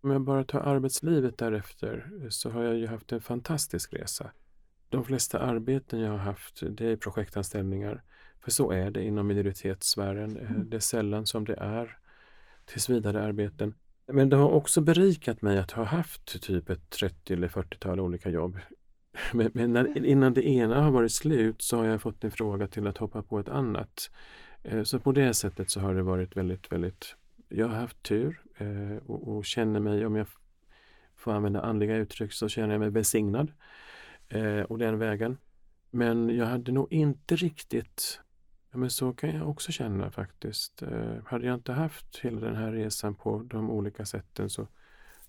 Om jag bara tar arbetslivet därefter så har jag ju haft en fantastisk resa. De flesta arbeten jag har haft det är projektanställningar. För så är det inom minoritetssfären. Mm. Det är sällan som det är tills vidare arbeten. Men det har också berikat mig att ha haft typ ett 30 eller 40-tal olika jobb. [LAUGHS] Men, men när, innan det ena har varit slut så har jag fått en fråga till att hoppa på ett annat. Eh, så på det sättet så har det varit väldigt, väldigt... Jag har haft tur eh, och, och känner mig, om jag får använda andliga uttryck, så känner jag mig välsignad. Eh, och den vägen. Men jag hade nog inte riktigt Ja, men så kan jag också känna faktiskt. Eh, hade jag inte haft hela den här resan på de olika sätten så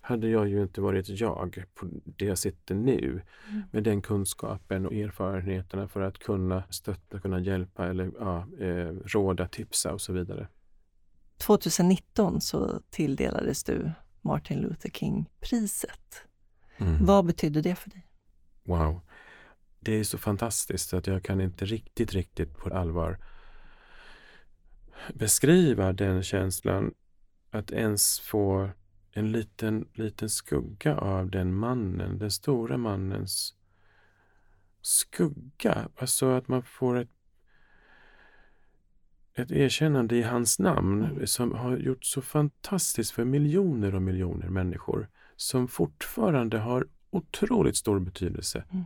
hade jag ju inte varit jag på det jag sitter nu mm. med den kunskapen och erfarenheterna för att kunna stötta, kunna hjälpa eller ja, eh, råda, tipsa och så vidare. 2019 så tilldelades du Martin Luther King-priset. Mm. Vad betydde det för dig? Wow. Det är så fantastiskt att jag kan inte riktigt, riktigt på allvar beskriva den känslan att ens få en liten, liten skugga av den mannen, den stora mannens skugga. Alltså att man får ett, ett erkännande i hans namn mm. som har gjort så fantastiskt för miljoner och miljoner människor som fortfarande har otroligt stor betydelse mm.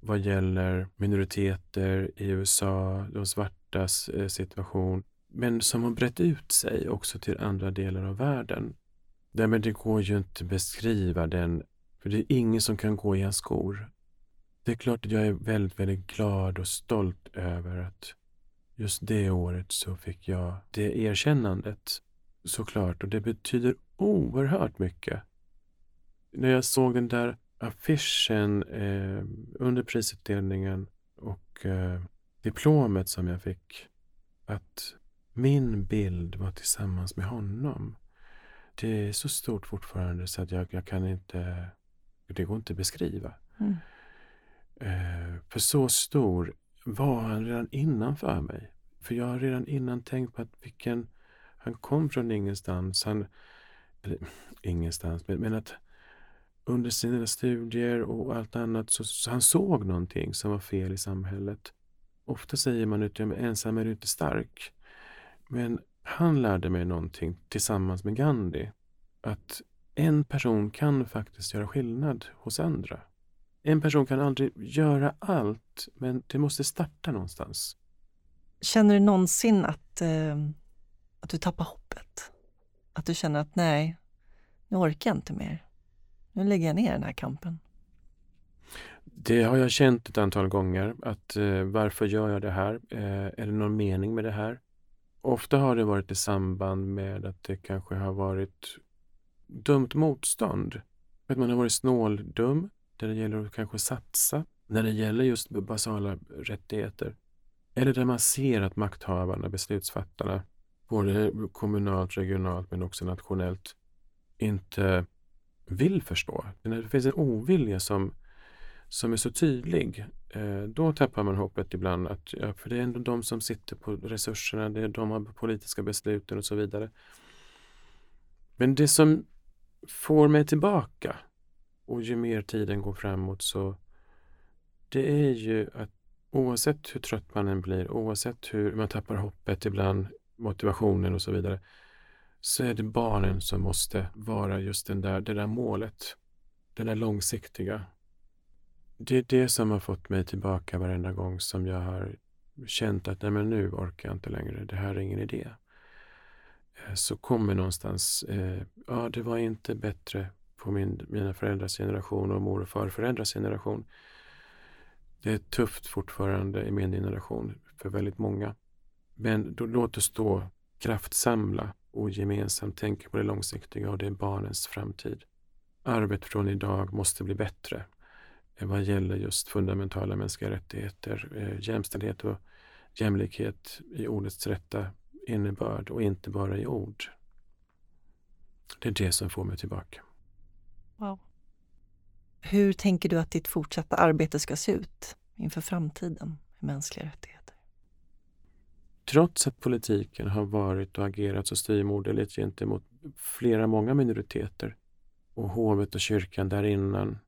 vad gäller minoriteter i USA, de svartas eh, situation, men som har brett ut sig också till andra delar av världen. Därmed det går ju inte att beskriva den, för det är ingen som kan gå i hans skor. Det är klart att jag är väldigt, väldigt glad och stolt över att just det året så fick jag det erkännandet. Såklart, och det betyder oerhört mycket. När jag såg den där affischen eh, under prisutdelningen och eh, diplomet som jag fick, att min bild var tillsammans med honom. Det är så stort fortfarande så att jag, jag kan inte, det går inte att beskriva. Mm. Eh, för så stor var han redan innan för mig. För jag har redan innan tänkt på att vilken, han kom från ingenstans. Han, eller [SNIFFS] ingenstans, men, men att under sina studier och allt annat så, så han såg någonting som var fel i samhället. Ofta säger man att ensam är du inte stark. Men han lärde mig någonting tillsammans med Gandhi. Att en person kan faktiskt göra skillnad hos andra. En person kan aldrig göra allt, men det måste starta någonstans. Känner du någonsin att, eh, att du tappar hoppet? Att du känner att nej, nu orkar jag inte mer. Nu lägger jag ner den här kampen. Det har jag känt ett antal gånger. Att eh, varför gör jag det här? Eh, är det någon mening med det här? Ofta har det varit i samband med att det kanske har varit dumt motstånd. Att man har varit snåldum, där det gäller att kanske satsa, när det gäller just basala rättigheter. Eller där man ser att makthavarna, beslutsfattarna, både kommunalt, regionalt men också nationellt, inte vill förstå. Det finns en ovilja som, som är så tydlig eh, då tappar man hoppet ibland. Att, ja, för det är ändå de som sitter på resurserna, det är de som har politiska besluten och så vidare. Men det som får mig tillbaka och ju mer tiden går framåt så det är ju att oavsett hur trött man än blir, oavsett hur man tappar hoppet ibland, motivationen och så vidare, så är det barnen som måste vara just den där, det där målet. Det där långsiktiga det är det som har fått mig tillbaka varenda gång som jag har känt att nej men nu orkar jag inte längre, det här är ingen idé. Eh, så kommer någonstans, eh, ja det var inte bättre på min, mina föräldrars generation och mor och farföräldrars generation. Det är tufft fortfarande i min generation för väldigt många. Men då, låt oss då kraftsamla och gemensamt tänka på det långsiktiga och det är barnens framtid. Arvet från idag måste bli bättre vad gäller just fundamentala mänskliga rättigheter, eh, jämställdhet och jämlikhet i ordets rätta innebörd och inte bara i ord. Det är det som får mig tillbaka. Wow. Hur tänker du att ditt fortsatta arbete ska se ut inför framtiden i mänskliga rättigheter? Trots att politiken har varit och agerat så styrmoderligt gentemot flera, många minoriteter och hovet och kyrkan där innan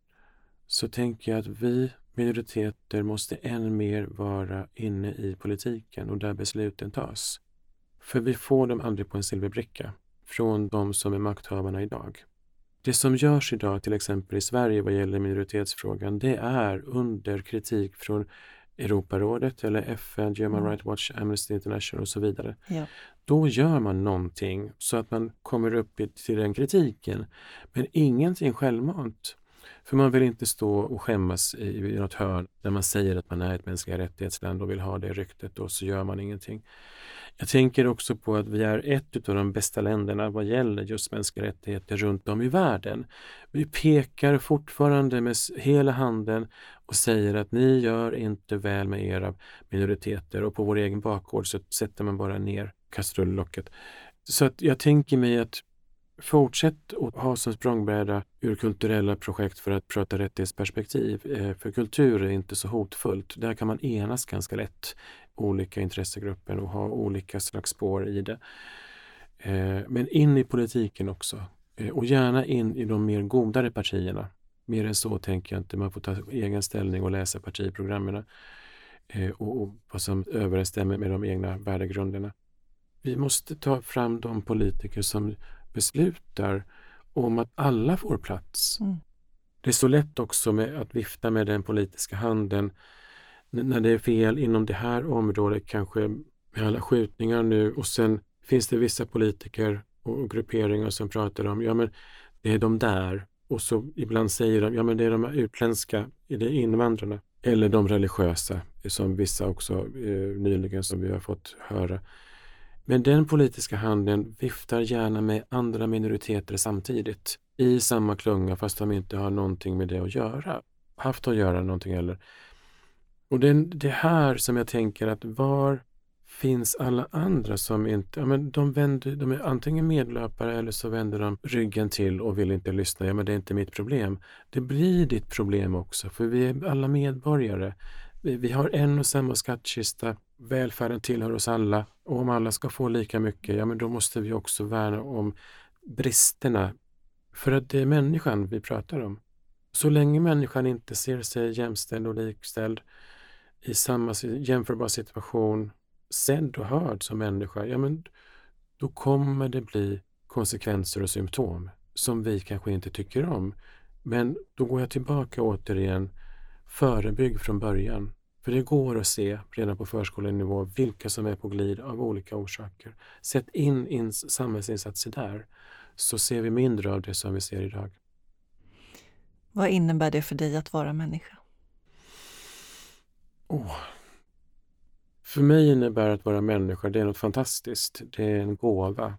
så tänker jag att vi minoriteter måste än mer vara inne i politiken och där besluten tas. För vi får dem aldrig på en silverbricka från de som är makthavarna idag. Det som görs idag, till exempel i Sverige vad gäller minoritetsfrågan, det är under kritik från Europarådet eller FN, Human mm. Rights Watch, Amnesty International och så vidare. Ja. Då gör man någonting så att man kommer upp till den kritiken. Men ingenting självmant. För man vill inte stå och skämmas i, i något hörn där man säger att man är ett mänskliga rättighetsland och vill ha det ryktet och så gör man ingenting. Jag tänker också på att vi är ett av de bästa länderna vad gäller just mänskliga rättigheter runt om i världen. Vi pekar fortfarande med hela handen och säger att ni gör inte väl med era minoriteter och på vår egen bakgård så sätter man bara ner kastrullocket. Så att jag tänker mig att Fortsätt att ha som språngbräda ur kulturella projekt för att prata rättighetsperspektiv. Eh, för kultur är inte så hotfullt. Där kan man enas ganska lätt, olika intressegrupper och ha olika slags spår i det. Eh, men in i politiken också. Eh, och gärna in i de mer godare partierna. Mer än så tänker jag inte. Man får ta egen ställning och läsa partiprogrammen och vad som överensstämmer med de egna värdegrunderna. Vi måste ta fram de politiker som beslutar om att alla får plats. Mm. Det är så lätt också med att vifta med den politiska handen när det är fel inom det här området, kanske med alla skjutningar nu och sen finns det vissa politiker och grupperingar som pratar om, ja men det är de där och så ibland säger de, ja men det är de utländska, det är invandrarna eller de religiösa som vissa också eh, nyligen som vi har fått höra. Men den politiska handen viftar gärna med andra minoriteter samtidigt i samma klunga fast de inte har någonting med det att göra, haft att göra någonting eller. Och det är det här som jag tänker att var finns alla andra som inte, ja men de, vänder, de är antingen medlöpare eller så vänder de ryggen till och vill inte lyssna. Ja men det är inte mitt problem. Det blir ditt problem också för vi är alla medborgare. Vi, vi har en och samma skattkista välfärden tillhör oss alla och om alla ska få lika mycket, ja men då måste vi också värna om bristerna. För att det är människan vi pratar om. Så länge människan inte ser sig jämställd och likställd i samma jämförbar situation, sedd och hörd som människa, ja men då kommer det bli konsekvenser och symptom som vi kanske inte tycker om. Men då går jag tillbaka återigen, förebygg från början. För det går att se redan på förskolenivå vilka som är på glid av olika orsaker. Sätt in, in samhällsinsatser där så ser vi mindre av det som vi ser idag. Vad innebär det för dig att vara människa? Oh. För mig innebär att vara människa, det är något fantastiskt. Det är en gåva.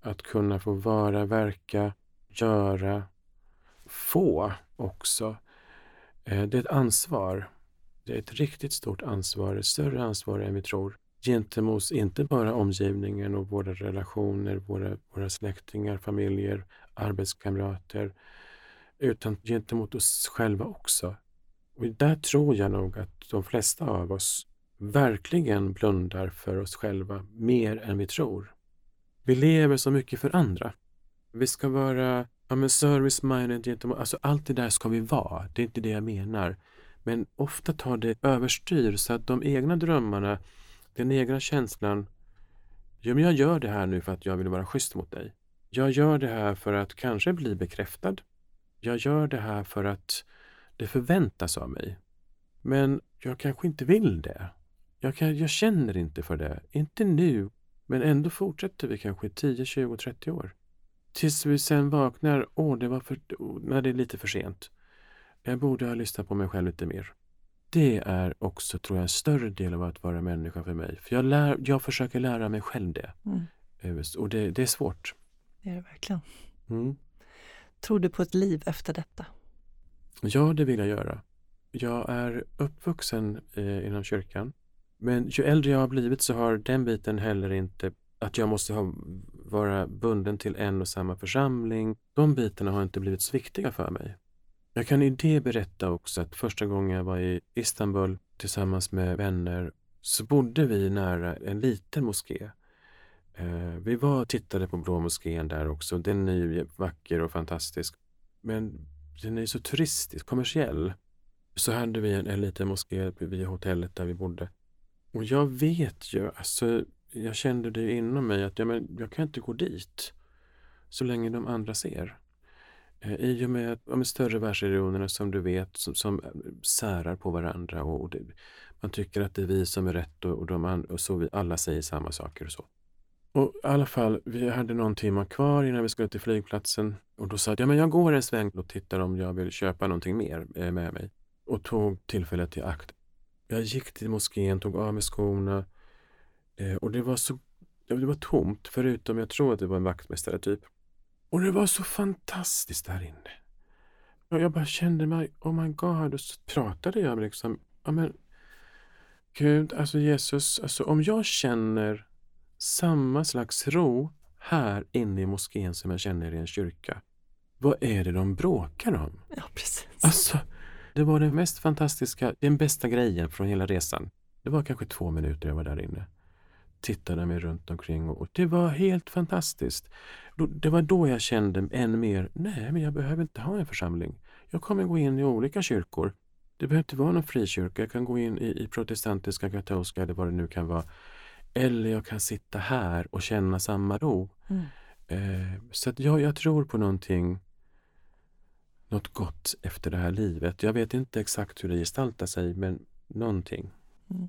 Att kunna få vara, verka, göra, få också. Eh, det är ett ansvar. Det är ett riktigt stort ansvar, ett större ansvar än vi tror gentemot inte bara omgivningen och våra relationer, våra, våra släktingar, familjer, arbetskamrater, utan gentemot oss själva också. Och där tror jag nog att de flesta av oss verkligen blundar för oss själva mer än vi tror. Vi lever så mycket för andra. Vi ska vara ja, service-minded gentemot, alltså allt det där ska vi vara. Det är inte det jag menar. Men ofta tar det överstyr så att de egna drömmarna, den egna känslan, ja men jag gör det här nu för att jag vill vara schysst mot dig. Jag gör det här för att kanske bli bekräftad. Jag gör det här för att det förväntas av mig. Men jag kanske inte vill det. Jag, kan, jag känner inte för det. Inte nu. Men ändå fortsätter vi kanske 10, 20, 30 år. Tills vi sen vaknar, åh, det var för, när det är lite för sent. Jag borde ha lyssnat på mig själv lite mer. Det är också, tror jag, en större del av att vara människa för mig. För jag, lär, jag försöker lära mig själv det. Mm. Eh, och det, det, är svårt. Det är det verkligen. Mm. Tror du på ett liv efter detta? Ja, det vill jag göra. Jag är uppvuxen eh, inom kyrkan. Men ju äldre jag har blivit så har den biten heller inte att jag måste ha, vara bunden till en och samma församling. De bitarna har inte blivit så viktiga för mig. Jag kan i det berätta också att första gången jag var i Istanbul tillsammans med vänner så bodde vi nära en liten moské. Eh, vi var och tittade på Blå moskén där också. Den är ju vacker och fantastisk. Men den är så turistisk, kommersiell. Så hade vi en, en liten moské vid hotellet där vi bodde. Och jag vet ju, alltså, jag kände det inom mig att ja, men jag kan inte gå dit så länge de andra ser. Eh, I och med med de större världsreligionerna som du vet som, som eh, särar på varandra och det, man tycker att det är vi som är rätt och, och, de, och så vi alla säger samma saker och så. Och i alla fall, vi hade någon timme kvar innan vi skulle till flygplatsen och då sa jag, ja men jag går en sväng och tittar om jag vill köpa någonting mer eh, med mig. Och tog tillfället i akt. Jag gick till moskén, tog av mig skorna och det var så det var tomt förutom, jag tror att det var en vaktmästare typ. Och det var så fantastiskt där inne. Och jag bara kände mig, oh my god, och så pratade jag liksom, ja men Gud, alltså Jesus, alltså om jag känner samma slags ro här inne i moskén som jag känner i en kyrka. Vad är det de bråkar om? Ja, precis. Alltså, det var den mest fantastiska, den bästa grejen från hela resan. Det var kanske två minuter jag var där inne. Tittade mig runt omkring och det var helt fantastiskt. Det var då jag kände än mer, nej men jag behöver inte ha en församling. Jag kommer gå in i olika kyrkor. Det behöver inte vara någon frikyrka. Jag kan gå in i, i protestantiska, katolska eller vad det nu kan vara. Eller jag kan sitta här och känna samma ro. Mm. Eh, så att jag, jag tror på någonting, något gott efter det här livet. Jag vet inte exakt hur det gestaltar sig, men någonting. Mm.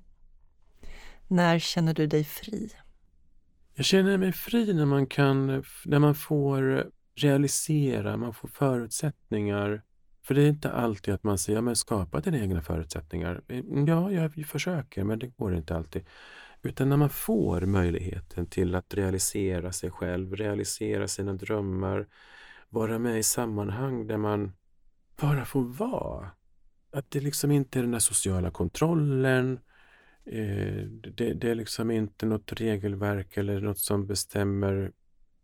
När känner du dig fri? Jag känner mig fri när man kan, när man får realisera, man får förutsättningar. För det är inte alltid att man säger, ja men skapa dina egna förutsättningar. Ja, jag försöker, men det går inte alltid. Utan när man får möjligheten till att realisera sig själv, realisera sina drömmar, vara med i sammanhang där man bara får vara. Att det liksom inte är den där sociala kontrollen. Eh, det, det, är liksom inte något regelverk eller något som bestämmer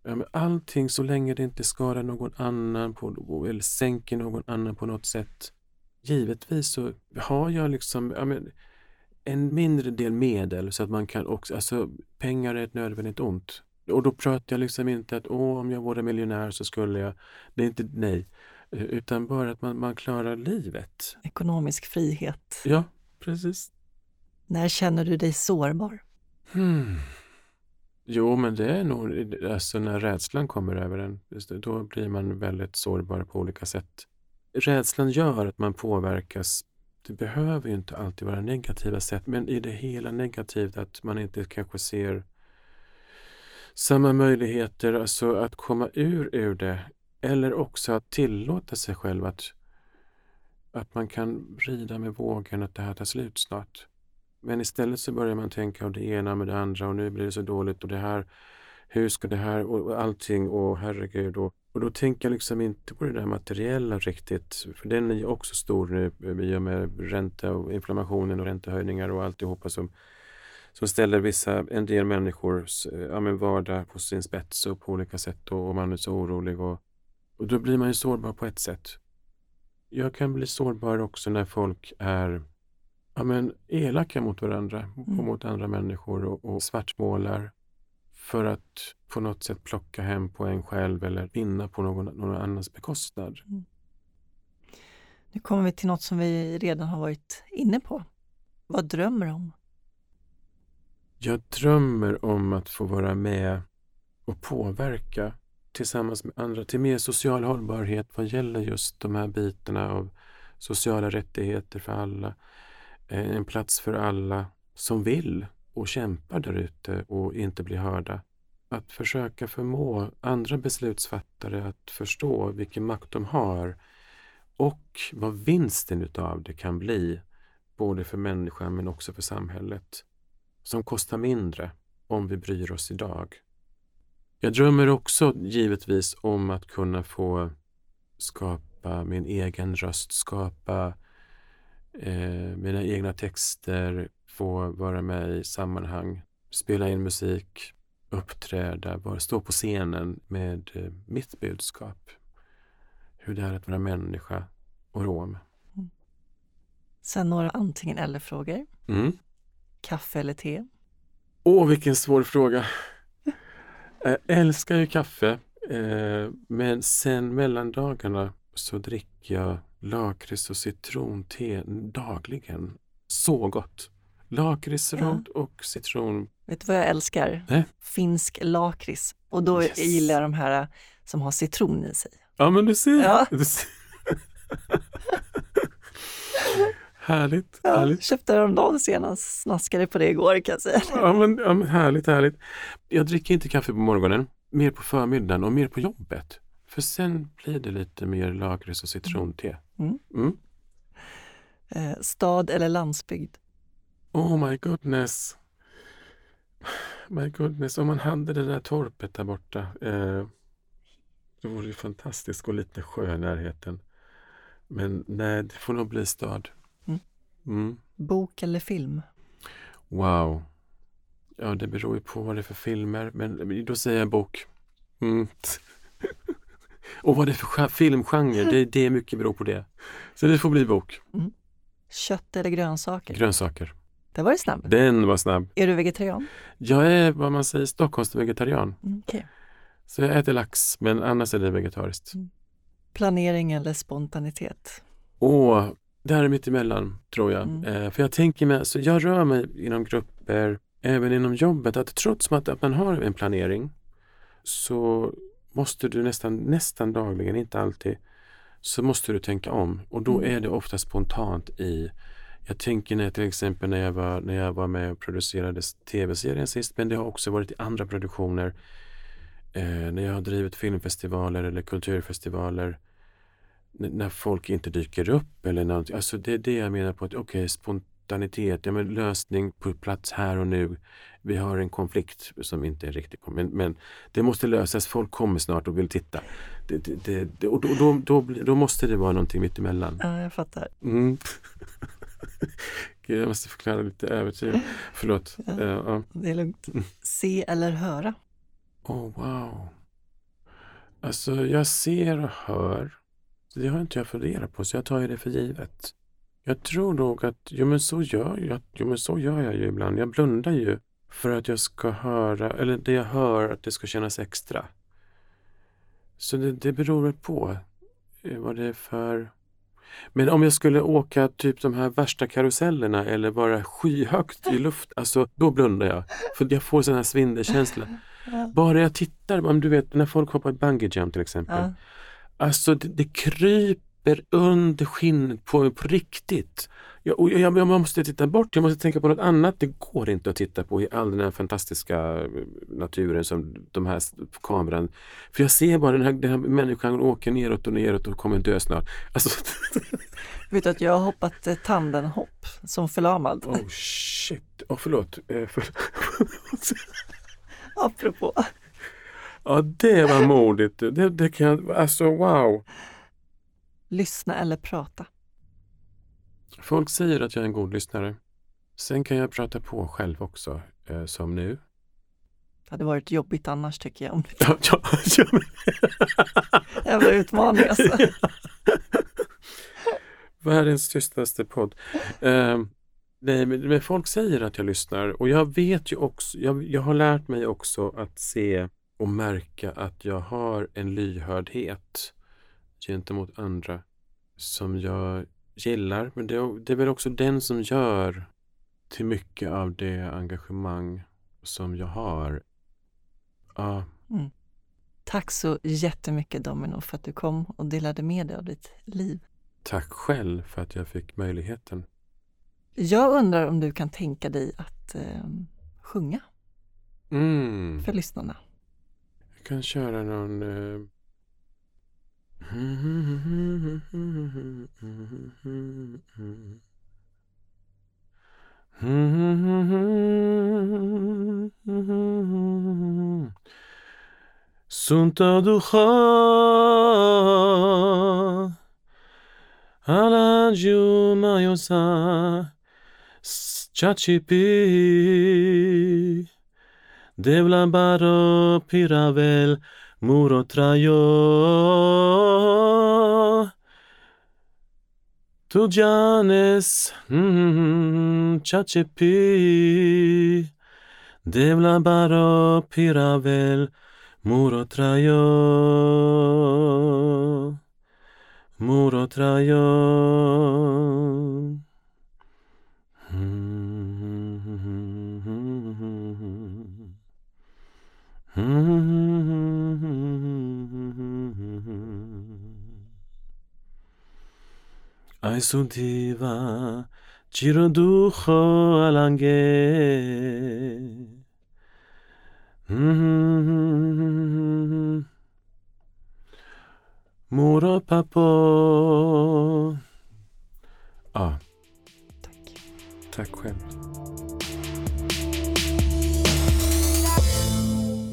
ja, men allting så länge det inte skadar någon annan på, eller sänker någon annan på något sätt. Givetvis så har jag liksom, ja, men, en mindre del medel så att man kan också, alltså pengar är ett nödvändigt ont. Och då pratar jag liksom inte att åh, om jag vore miljonär så skulle jag, det är inte nej, utan bara att man, man klarar livet. Ekonomisk frihet. Ja, precis. När känner du dig sårbar? Hmm. Jo, men det är nog alltså när rädslan kommer över en. Då blir man väldigt sårbar på olika sätt. Rädslan gör att man påverkas det behöver ju inte alltid vara negativa sätt, men i det hela negativt att man inte kanske ser samma möjligheter, alltså att komma ur ur det. Eller också att tillåta sig själv att, att man kan rida med vågen att det här tar slut snart. Men istället så börjar man tänka av det ena med det andra och nu blir det så dåligt och det här, hur ska det här och allting och herregud och och då tänker jag liksom inte på det där materiella riktigt, för den är ju också stor nu eh, i och med ränta och inflammationen och räntehöjningar och alltihopa som, som ställer vissa, en del människors eh, ja, men vardag på sin spets och på olika sätt och, och man är så orolig och, och då blir man ju sårbar på ett sätt. Jag kan bli sårbar också när folk är ja, men elaka mot varandra och mm. mot andra människor och, och svartmålar för att på något sätt plocka hem på en själv eller vinna på någon, någon annans bekostnad. Mm. Nu kommer vi till något som vi redan har varit inne på. Vad drömmer du om? Jag drömmer om att få vara med och påverka tillsammans med andra till mer social hållbarhet vad gäller just de här bitarna av sociala rättigheter för alla. Eh, en plats för alla som vill och kämpar där ute och inte blir hörda. Att försöka förmå andra beslutsfattare att förstå vilken makt de har och vad vinsten utav det kan bli, både för människan men också för samhället, som kostar mindre om vi bryr oss idag. Jag drömmer också givetvis om att kunna få skapa min egen röst, skapa eh, mina egna texter, få vara med i sammanhang, spela in musik, uppträda, bara stå på scenen med eh, mitt budskap. Hur det är att vara människa och rom. Mm. Sen några antingen eller-frågor. Mm. Kaffe eller te? Åh, vilken svår fråga. Jag älskar ju kaffe, eh, men sen mellandagarna så dricker jag lakrits och citronte dagligen. Så gott! Lakritsrot ja. och citron. Vet du vad jag älskar? Nej? Finsk lakrits. Och då yes. gillar jag de här som har citron i sig. Ja, men du ser. Ja. [LAUGHS] Du ser. Härligt, Ja, härligt. köpte häromdagen senast, snaskade på det igår kan jag säga. Ja men, ja, men härligt, härligt. Jag dricker inte kaffe på morgonen, mer på förmiddagen och mer på jobbet. För sen blir det lite mer lakrits och citronte. Mm. Mm. Eh, stad eller landsbygd? Oh my goodness. My goodness, om man hade det där torpet där borta. Eh, det vore ju fantastiskt och lite sjö i närheten. Men nej, det får nog bli stad. Mm. Mm. Bok eller film? Wow. Ja, det beror ju på vad det är för filmer. Men då säger jag bok. Mm. Och vad det är för filmgenre, det, det är mycket beror på det. Så det får bli bok. Kött eller grönsaker? Grönsaker. Det var det snabb. Den var snabb. Är du vegetarian? Jag är vad man säger Stockholmsvegetarian. Mm, okej. Så jag äter lax, men annars är det vegetariskt. Planering eller spontanitet? Och där är mitt emellan, tror jag. Mm. Eh, för jag tänker mig, så jag rör mig inom grupper, även inom jobbet, att trots att, att man har en planering så måste du nästan, nästan dagligen, inte alltid, så måste du tänka om. Och då Mm. är det ofta spontant i jag tänker när, till exempel när jag, var, när jag var med och producerade tv-serien sist, men det har också varit i andra produktioner. Eh, när jag har drivit filmfestivaler eller kulturfestivaler. När folk inte dyker upp eller någonting. Alltså det är det jag menar på att okej, spontanitet, ja, men lösning på plats här och nu. Vi har en konflikt som inte är riktigt men, men det måste lösas. Folk kommer snart och vill titta. Det, det, det, och då, då, då, då måste det vara någonting mittemellan. Ja, jag fattar. Mm. [LAUGHS] Gud, jag måste förklara lite övertyd. Förlåt. Ja. Eh, ja. Det är lugnt. Se eller höra? Oh, wow. Alltså, jag ser och hör. Det har inte jag funderat på, så jag tar ju det för givet. Jag tror nog att, jo men så gör jag, jo, men så gör jag ju ibland. Jag blundar ju för att jag ska höra, eller det jag hör, att det ska kännas extra. Så det, det beror på eh, vad det är för... Men om jag skulle åka typ de här värsta karusellerna eller vara skyhögt i luft, alltså då blundar jag. För jag får sån här svindelkänsla. [LAUGHS] Ja. Bara jag tittar, om du vet när folk hoppar bungee jump till exempel. Ja. Alltså det, det kryper under skinnet på mig på riktigt. Jag, jag, jag måste titta bort, jag måste tänka på något annat. Det går inte att titta på i all den här fantastiska eh, naturen som de här kameran. För jag ser bara den här, den här människan åker neråt och neråt och kommer dö snart. Alltså, [LAUGHS] Vet du att jag har hoppat eh, tandenhopp som förlamad? oh shit. Oh, förlåt. Eh, för, [LAUGHS] Apropå. ja, det var modigt. Det, det kan jag, alltså wow. Lyssna eller prata? Folk säger att jag är en god lyssnare. Sen kan jag prata på själv också, eh, som nu. Det hade varit jobbigt annars tycker jag. Ja, ja, ja. [LAUGHS] Jävla utmaning alltså. [LAUGHS] Världens tystaste podd. Eh, nej, men, men folk säger att jag lyssnar och jag vet ju också, jag, jag har lärt mig också att se och märka att jag har en lyhördhet gentemot andra som jag gillar. Men det, är- det är väl också den som gör till mycket av det engagemang som jag har. Ja, Tack så jättemycket Domino för att du kom och delade med dig av ditt liv. tack själv för att jag fick möjligheten. Jag undrar om du kan tänka dig att eh, sjunga Mm. för lyssnarna. Jag kan köra någon... Eh... Sunta duha ala juma yosa chachipi Devla baro piravel murotrajo. Tu Janes, mm, devla baro piravel murotrajo. Murotrajo. Mm-hmm. mm-hmm, mm-hmm Aisutiva Chiroducho alange Mora pappa Ja. Tack. Tack själv.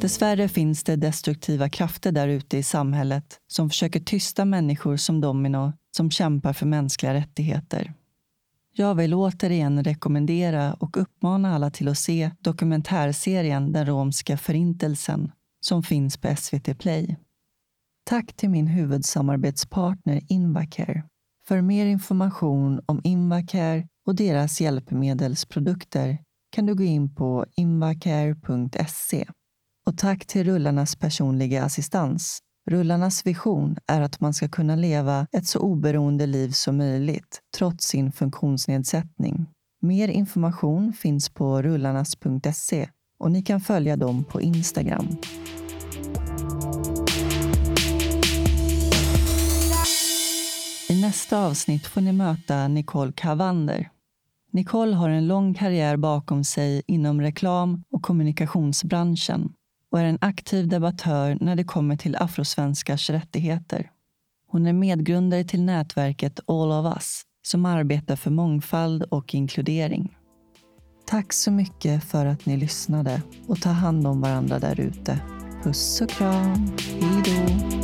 Dessvärre finns det destruktiva krafter där ute i samhället som försöker tysta människor som Domino som kämpar för mänskliga rättigheter. Jag vill återigen rekommendera och uppmana alla till att se dokumentärserien Den romska förintelsen som finns på SVT Play. Tack till min huvudsamarbetspartner Invacare. För mer information om Invacare och deras hjälpmedelsprodukter kan du gå in på invacare.se. Och tack till Rullarnas personliga assistans. Rullarnas vision är att man ska kunna leva ett så oberoende liv som möjligt trots sin funktionsnedsättning. Mer information finns på rullarnas.se och ni kan följa dem på Instagram. I nästa avsnitt får ni möta Nicole Cavander. Nicole har en lång karriär bakom sig inom reklam och kommunikationsbranschen och är en aktiv debattör när det kommer till afrosvenskars rättigheter. Hon är medgrundare till nätverket All of Us som arbetar för mångfald och inkludering. Tack så mycket för att ni lyssnade och ta hand om varandra där ute. Puss och kram. Hej då.